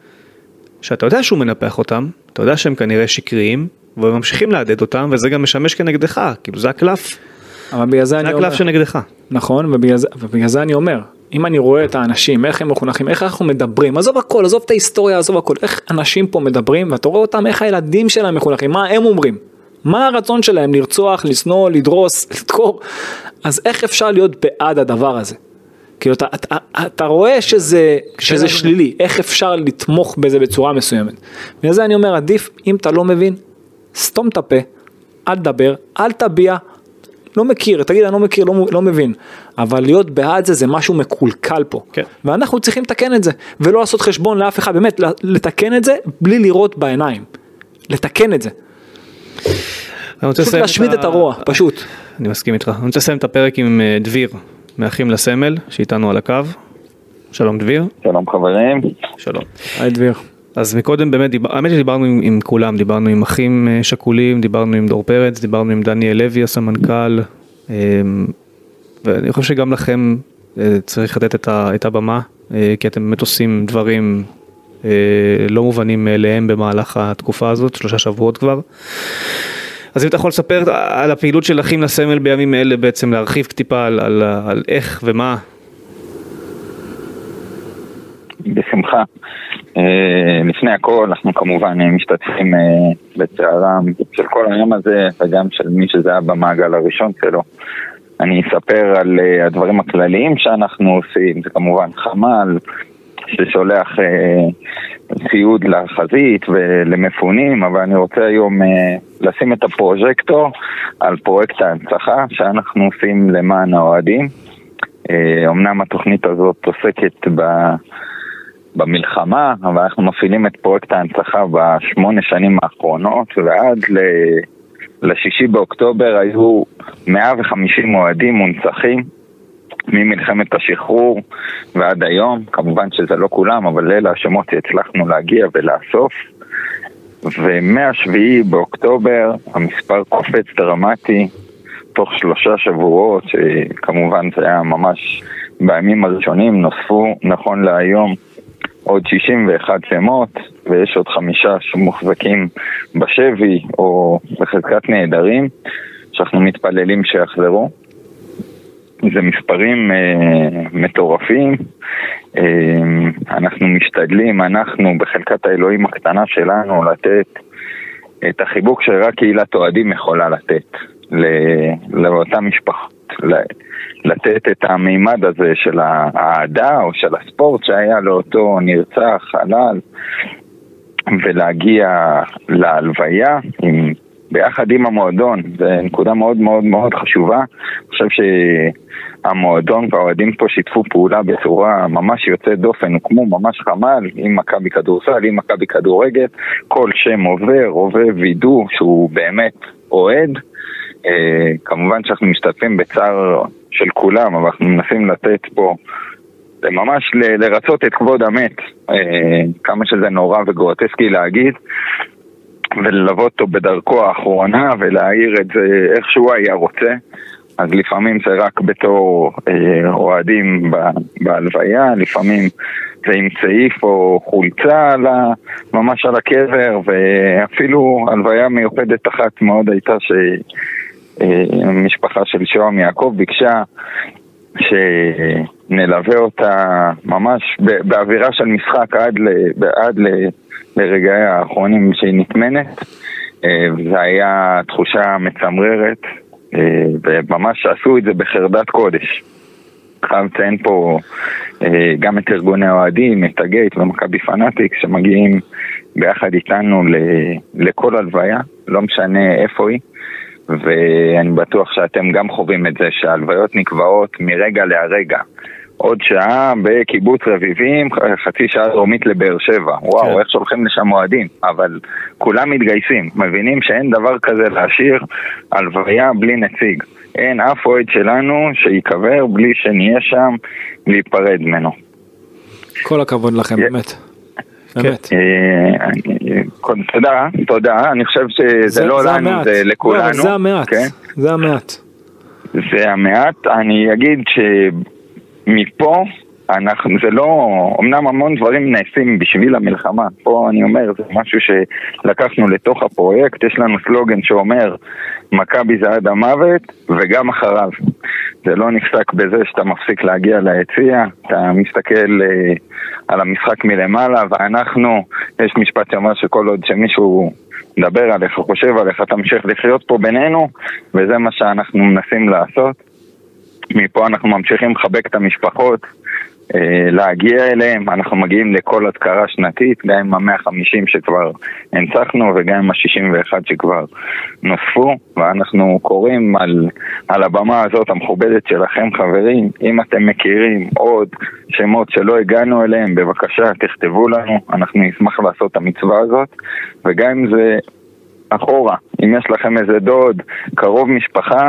שאתה יודע שהוא מנפח אותם, אתה יודע שהם כנראה שקריים, וממשיכים להדהד אותם, וזה גם משמש כנגדך, כאילו זה הקלף, אבל בגלל זה זה אני אומר, הקלף שנגדך. נכון, ובגלל זה, ובגלל זה אני אומר, אם אני רואה את האנשים, איך הם מחונכים, איך אנחנו מדברים, עזוב הכל, עזוב את ההיסטוריה, עזוב הכל, איך אנשים פה מדברים, ואתה רואה אותם, איך הילדים שלהם מחונכים, מה הם אומרים, מה הרצון שלהם, לרצוח, לשנוא, לדרוס, לדקור, אז איך אפשר להיות בעד הדבר הזה? כאילו אתה, אתה, אתה רואה שזה, שזה. שלילי, איך אפשר לתמוך בזה בצורה מסוימת. בגלל זה אני אומר, עדיף, אם אתה לא מבין, סתום את הפה, אל תדבר, אל תביע, לא מכיר, תגיד אני לא מכיר, לא, לא מבין, אבל להיות בעד זה זה משהו מקולקל פה, כן. ואנחנו צריכים לתקן את זה, ולא לעשות חשבון לאף אחד, באמת, לתקן את זה בלי לראות בעיניים, לתקן את זה, אני רוצה פשוט להשמיד את הרוע, פשוט. אני מסכים איתך. אני רוצה לסיים את הפרק עם אה, דביר, מאחים לסמל, שאיתנו על הקו. שלום דביר. שלום חברים. שלום. היי דביר. אז מקודם באמת, דיבר, האמת שדיברנו עם, עם כולם, דיברנו עם אחים אה, שכולים, דיברנו עם דור פרץ, דיברנו עם דניאל לוי הסמנכ"ל, אה, ואני חושב שגם לכם אה, צריך לתת את, ה, את הבמה, כי אתם באמת עושים דברים לא מובנים מאליהם במהלך התקופה הזאת, שלושה שבועות כבר. אז אם אתה יכול לספר על הפעילות של אחים לסמל בימים אלה בעצם, להרחיב טיפה על, על, על איך ומה. בשמחה. אה, לפני הכל, אנחנו כמובן משתתפים אה, בצערם של כל היום הזה, וגם של מי שזה היה במעגל הראשון שלו. אני אספר על אה, הדברים הכלליים שאנחנו עושים, זה כמובן חמ"ל, ששולח אה, ציוד לחזית ולמפונים, אבל אני רוצה היום אה, לשים את הפרוז'קטור על פרויקט ההנצחה שאנחנו עושים למען האוהדים. אה, אמנם התוכנית הזאת עוסקת ב... במלחמה, אבל אנחנו מפעילים את פרויקט ההנצחה בשמונה שנים האחרונות, ועד ל... לשישי באוקטובר היו 150 אוהדים מונצחים ממלחמת השחרור ועד היום, כמובן שזה לא כולם, אבל אלה השמות שהצלחנו להגיע ולאסוף. ומהשביעי באוקטובר המספר קופץ דרמטי תוך שלושה שבועות, שכמובן זה היה ממש בימים הראשונים, נוספו נכון להיום עוד 61 שמות, ויש עוד חמישה שמוחזקים בשבי או בחזקת נעדרים, שאנחנו מתפללים שיחזרו. זה מספרים אה, מטורפים, אה, אנחנו משתדלים, אנחנו בחלקת האלוהים הקטנה שלנו לתת את החיבוק שרק קהילת אוהדים יכולה לתת. לאותה משפחה, לתת את המימד הזה של האהדה או של הספורט שהיה לאותו נרצח, חלל, ולהגיע להלוויה עם, ביחד עם המועדון, זו נקודה מאוד מאוד מאוד חשובה. אני חושב שהמועדון והאוהדים פה שיתפו פעולה בצורה ממש יוצאת דופן, הוקמו ממש חמ"ל עם מכבי כדורסל, עם מכבי כדורגל, כל שם עובר, עובר וידוא שהוא באמת אוהד. אה, כמובן שאנחנו משתתפים בצער של כולם, אבל אנחנו מנסים לתת פה, זה ממש לרצות את כבוד המת, אה, כמה שזה נורא וגרוטסקי להגיד, וללוות אותו בדרכו האחרונה ולהעיר את זה איך שהוא היה רוצה. אז לפעמים זה רק בתור אה, אוהדים בהלוויה, לפעמים זה עם צעיף או חולצה על ה, ממש על הקבר, ואפילו הלוויה מיוחדת אחת מאוד הייתה ש... המשפחה אה, של שוהם יעקב ביקשה שנלווה אותה ממש באווירה של משחק עד, ל, עד ל, לרגעי האחרונים שהיא נטמנת. אה, זו היה תחושה מצמררת, אה, וממש עשו את זה בחרדת קודש. חייב לציין פה גם את ארגוני האוהדים, את הגייט ומכבי פנאטיק שמגיעים ביחד איתנו לכל הלוויה, לא משנה איפה היא. ואני בטוח שאתם גם חווים את זה שההלוויות נקבעות מרגע להרגע. עוד שעה בקיבוץ רביבים, חצי שעה דרומית לבאר שבע. וואו, כן. איך שולחים לשם אוהדים. אבל כולם מתגייסים, מבינים שאין דבר כזה להשאיר הלוויה בלי נציג. אין אף אוהד שלנו שייקבר בלי שנהיה שם להיפרד ממנו. כל הכבוד לכם, באמת. באמת. אה, תודה, תודה, אני חושב שזה לא לנו, זה לכולנו. לא, זה המעט, כן? זה המעט. זה המעט, אני אגיד שמפה אנחנו, זה לא, אמנם המון דברים נעשים בשביל המלחמה, פה אני אומר, זה משהו שלקחנו לתוך הפרויקט, יש לנו סלוגן שאומר, מכבי זה עד המוות וגם אחריו. זה לא נפסק בזה שאתה מפסיק להגיע ליציע, אתה מסתכל אה, על המשחק מלמעלה, ואנחנו, יש משפט שאומר שכל עוד שמישהו מדבר עליך, חושב עליך, תמשיך לחיות פה בינינו, וזה מה שאנחנו מנסים לעשות. מפה אנחנו ממשיכים לחבק את המשפחות, אה, להגיע אליהם, אנחנו מגיעים לכל אזכרה שנתית, גם עם המאה החמישים שכבר הנצחנו וגם עם השישים ואחד שכבר נוספו, ואנחנו קוראים על, על הבמה הזאת המכובדת שלכם חברים, אם אתם מכירים עוד שמות שלא הגענו אליהם, בבקשה תכתבו לנו, אנחנו נשמח לעשות את המצווה הזאת, וגם אם זה אחורה, אם יש לכם איזה דוד, קרוב משפחה,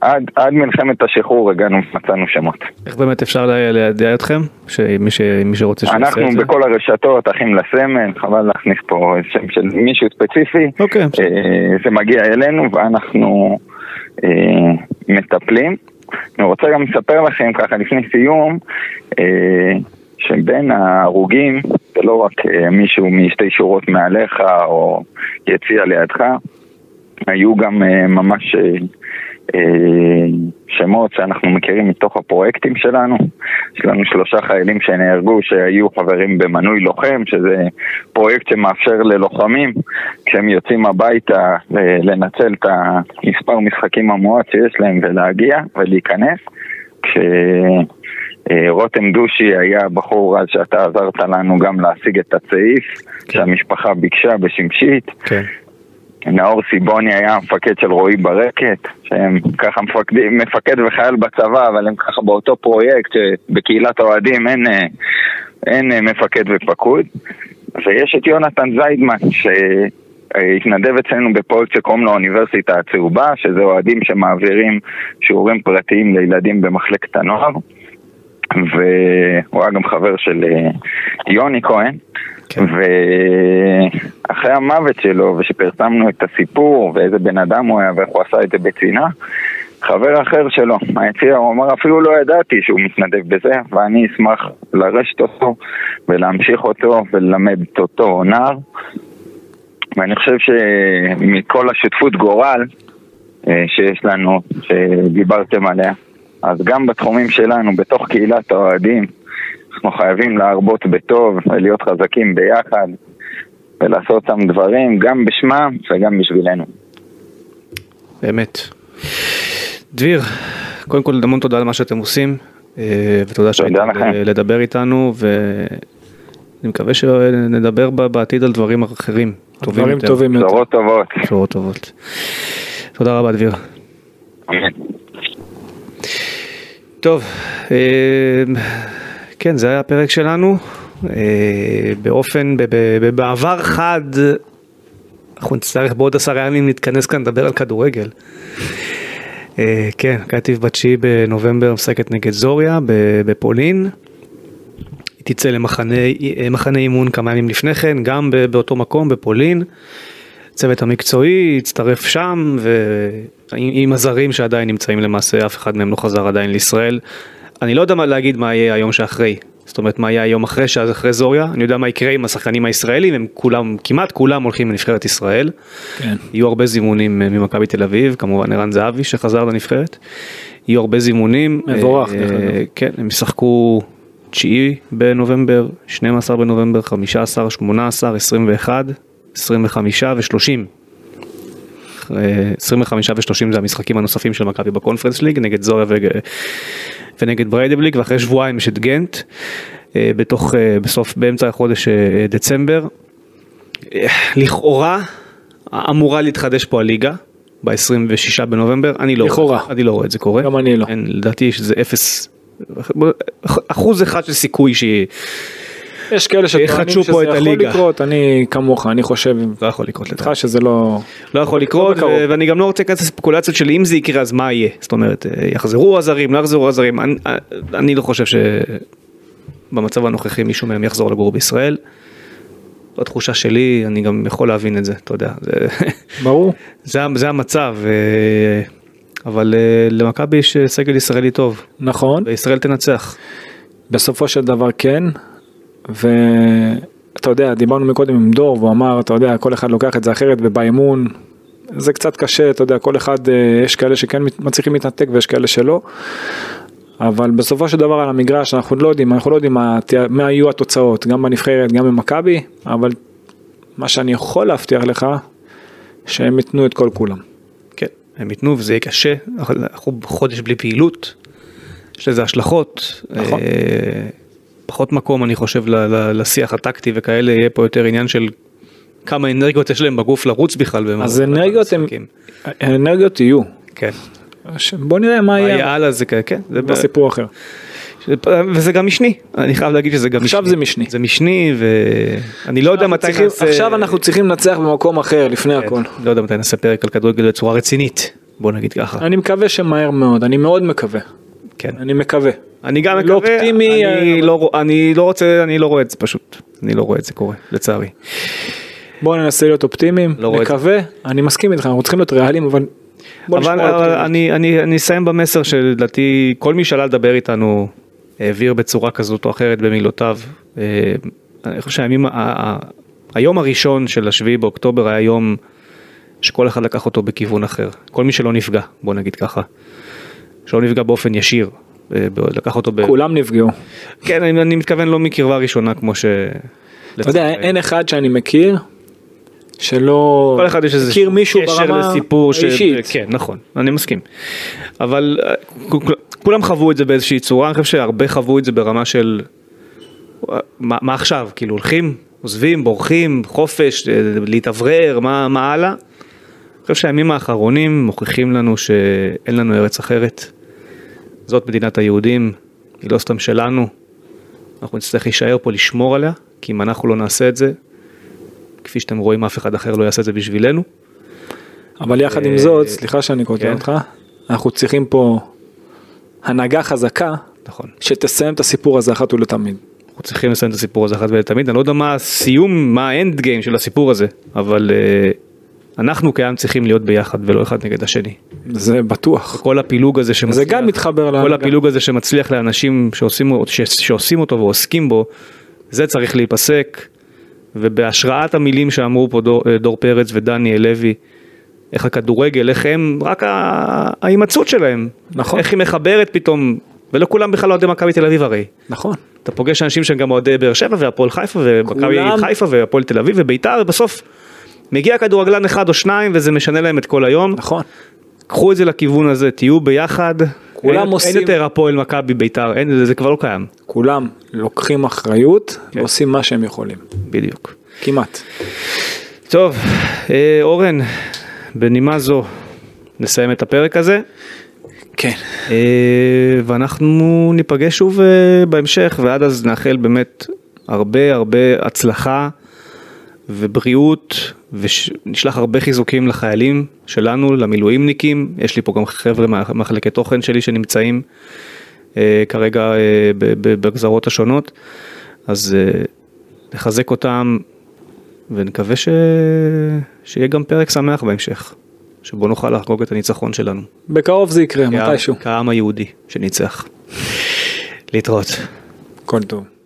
עד, עד מלחמת השחרור הגענו, מצאנו שמות. איך באמת אפשר לידע אתכם? שמי, ש... מי שרוצה שיעשה את זה? אנחנו בכל הרשתות, אחים לסמל, חבל להכניס פה שם של מישהו ספציפי. אוקיי. אה, זה מגיע אלינו ואנחנו אה, מטפלים. אני רוצה גם לספר לכם ככה לפני סיום, אה, שבין ההרוגים, זה לא רק אה, מישהו משתי שורות מעליך או יציע לידך, היו גם אה, ממש... אה, אה, שמות שאנחנו מכירים מתוך הפרויקטים שלנו. יש לנו שלושה חיילים שנהרגו שהיו חברים במנוי לוחם, שזה פרויקט שמאפשר ללוחמים, כשהם יוצאים הביתה, לנצל את המספר משחקים המועט שיש להם ולהגיע ולהיכנס. כשרותם דושי היה בחור אז שאתה עזרת לנו גם להשיג את הצעיף כן. שהמשפחה ביקשה בשמשית. כן. נאור סיבוני היה המפקד של רועי ברקת, שהם ככה מפקדים, מפקד וחייל בצבא, אבל הם ככה באותו פרויקט שבקהילת האוהדים אין, אה, אין אה, מפקד ופקוד. ויש את יונתן זיידמן, שהתנדב אצלנו בפרויקט שקוראים לו האוניברסיטה הצהובה, שזה אוהדים שמעבירים שיעורים פרטיים לילדים במחלקת הנוער. והוא היה גם חבר של אה, יוני כהן. כן. ואחרי המוות שלו, ושפרסמנו את הסיפור, ואיזה בן אדם הוא היה, ואיך הוא עשה את זה בצנעה, חבר אחר שלו, היציע, הוא אמר, אפילו לא ידעתי שהוא מתנדב בזה, ואני אשמח לרשת אותו, ולהמשיך אותו, וללמד את אותו נער. ואני חושב שמכל השותפות גורל אה, שיש לנו, שדיברתם עליה, אז גם בתחומים שלנו, בתוך קהילת האוהדים, אנחנו חייבים להרבות בטוב ולהיות חזקים ביחד ולעשות אותם דברים גם בשמם וגם בשבילנו. באמת. דביר, קודם כל המון תודה על מה שאתם עושים, אה, ותודה שהייתם. לדבר איתנו, ואני מקווה שנדבר בעתיד על דברים אחרים, טובים דברים יותר. טובים יותר. בשורות טובות. בשורות טובות. תודה רבה דביר. טוב, אה, כן זה היה הפרק שלנו, אה, באופן, בעבר חד, אנחנו נצטרך בעוד עשרה ימים להתכנס כאן לדבר על כדורגל. אה, כן, קטיף בתשיעי בנובמבר משחקת נגד זוריה בפולין. היא תצא למחנה מחנה אימון כמה ימים לפני כן, גם באותו מקום בפולין. הצוות המקצועי הצטרף שם ועם עם הזרים שעדיין נמצאים למעשה אף אחד מהם לא חזר עדיין לישראל. אני לא יודע מה להגיד מה יהיה היום שאחרי, זאת אומרת מה יהיה היום אחרי שאז אחרי זוריה, אני יודע מה יקרה עם השחקנים הישראלים, הם כולם, כמעט כולם הולכים לנבחרת ישראל. כן. יהיו הרבה זימונים אה, ממכבי תל אביב, כמובן ערן זהבי שחזר לנבחרת. יהיו הרבה זימונים. מבורך, אה, דרך אגב. כן, הם ישחקו 9 בנובמבר, 12 בנובמבר, 15, 18, 21, 25 ו-30. 25 ו-30 זה המשחקים הנוספים של מכבי ב Conference League נגד זוריה ו- ונגד בריידבליק ואחרי שבועיים יש את גנט אה, בתוך אה, בסוף באמצע החודש אה, דצמבר. לכאורה אמורה להתחדש פה הליגה ב-26 בנובמבר אני לא לכאורה. אני לא רואה את זה קורה גם אני לא. אין, לדעתי שזה אפס אחוז אחד של סיכוי שהיא יש כאלה שטוענים יחדשו שזה פה את יכול הליגה. לקרות, אני כמוך, אני חושב לא יכול לקרות. איתך שזה לא... לא יכול לקרות, בקרוב. ו- ואני גם לא רוצה להיכנס לספקולציות של אם זה יקרה אז מה יהיה, זאת אומרת אה, יחזרו הזרים, לא יחזרו הזרים, אני, אה, אני לא חושב שבמצב הנוכחי מישהו מהם יחזור לגור בישראל. התחושה שלי, אני גם יכול להבין את זה, אתה יודע, זה, ברור. זה, המצב, אה, אבל למכבי יש סגל ישראלי טוב, נכון. וישראל תנצח. בסופו של דבר כן, ואתה יודע, דיברנו מקודם עם דור, והוא אמר, אתה יודע, כל אחד לוקח את זה אחרת, ובאימון זה קצת קשה, אתה יודע, כל אחד, אה, יש כאלה שכן מצליחים להתנתק ויש כאלה שלא, אבל בסופו של דבר על המגרש אנחנו לא יודעים, אנחנו לא יודעים מה, מה יהיו התוצאות, גם בנבחרת, גם במכבי, אבל מה שאני יכול להבטיח לך, שהם ייתנו את כל כולם. כן, הם ייתנו וזה יהיה קשה, אנחנו חודש בלי פעילות, יש לזה השלכות. נכון. אה, פחות מקום אני חושב ל- ל- לשיח הטקטי וכאלה, יהיה פה יותר עניין של כמה אנרגיות יש להם בגוף לרוץ בכלל. אז אנרגיות הם. אנרגיות יהיו. כן. בוא נראה מה מה יהיה, יהיה הלאה זה כ- כן, זה זה סיפור אחר. וזה גם משני, אני חייב להגיד שזה גם עכשיו זה משני. זה משני ואני לא יודע מתי צריכים- נעשה, עכשיו אנחנו צריכים לנצח במקום אחר לפני כן, הכל. לא יודע מתי נעשה פרק על כדורגל בצורה רצינית, בוא נגיד ככה, אני מקווה שמהר מאוד, אני מאוד מקווה. כן. אני מקווה. אני גם לא מקווה, אופטימי, אני אבל- לא, רוא- אני לא רוצה, אני לא רואה את זה פשוט, אני לא רואה את זה קורה, לצערי. בואו ננסה להיות אופטימיים, לא. נקווה, אני מסכים איתך, אנחנו צריכים להיות ריאליים, אבל אבל אבל. אני, אני, אני אסיים במסר שלדעתי כל מי שעלה לדבר איתנו העביר בצורה כזאת או אחרת במילותיו. אה, אני חושב שהימים, היום הראשון של השביעי באוקטובר היה יום שכל אחד לקח אותו בכיוון אחר. כל מי שלא נפגע, בוא נגיד ככה. שלא נפגע באופן ישיר, אה, לקח אותו ב... כולם נפגעו. כן, אני, אני מתכוון לא מקרבה ראשונה כמו ש... אתה יודע, אין אחד שאני מכיר שלא כל אחד יש איזה מכיר מישהו קשר ברמה לסיפור ש... האישית. כן נכון אני מסכים אבל אה, כולם חוו את זה באיזושהי צורה אני חושב שהרבה חוו את זה ברמה של מה, מה עכשיו כאילו הולכים עוזבים בורחים חופש אה, להתאוורר מה, מה הלאה. אני חושב שהימים האחרונים מוכיחים לנו שאין לנו ארץ אחרת. זאת מדינת היהודים היא לא סתם שלנו. אנחנו נצטרך להישאר פה לשמור עליה כי אם אנחנו לא נעשה את זה כפי שאתם רואים אף אחד אחר לא יעשה את זה בשבילנו. אבל יחד עם אה, זאת, סליחה שאני קוטע כן. אותך, אנחנו צריכים פה הנהגה חזקה נכון. שתסיים את הסיפור הזה אחת ולתמיד. אנחנו צריכים לסיים את הסיפור הזה אחת ולתמיד. אני לא יודע מה הסיום, מה האנד גיים של הסיפור הזה, אבל אה, אנחנו כעם צריכים להיות ביחד ולא אחד נגד השני. זה בטוח. כל הפילוג הזה שמצליח, גם מתחבר כל. הפילוג הזה שמצליח לאנשים שעושים, ש, שעושים אותו ועוסקים בו, זה צריך להיפסק. ובהשראת המילים שאמרו פה דור, אה, דור פרץ ודניאל לוי, איך הכדורגל, איך הם, רק ההימצאות שלהם, נכון. איך היא מחברת פתאום, ולא כולם בכלל אוהדי מכבי תל אביב הרי. נכון. אתה פוגש אנשים שהם גם אוהדי באר שבע והפועל חיפה ומכבי כולם- חיפה והפועל תל אביב וביתר ובסוף מגיע כדורגלן אחד או שניים וזה משנה להם את כל היום. נכון. קחו את זה לכיוון הזה, תהיו ביחד. כולם אין, עושים- אין יותר הפועל מכבי בית"ר, אין, זה, זה כבר לא קיים. כולם לוקחים אחריות כן. ועושים מה שהם יכולים. בדיוק. כמעט. טוב, אה, אורן, בנימה זו נסיים את הפרק הזה. כן. אה, ואנחנו ניפגש שוב אה, בהמשך, ועד אז נאחל באמת הרבה הרבה הצלחה ובריאות, ונשלח הרבה חיזוקים לחיילים שלנו, למילואימניקים, יש לי פה גם חבר'ה מהמחלקת תוכן שלי שנמצאים אה, כרגע אה, בגזרות השונות, אז אה, נחזק אותם ונקווה ש... שיהיה גם פרק שמח בהמשך, שבו נוכל לחגוג את הניצחון שלנו. בקרוב זה יקרה, מתישהו. כעם היהודי שניצח. להתראות. הכל טוב.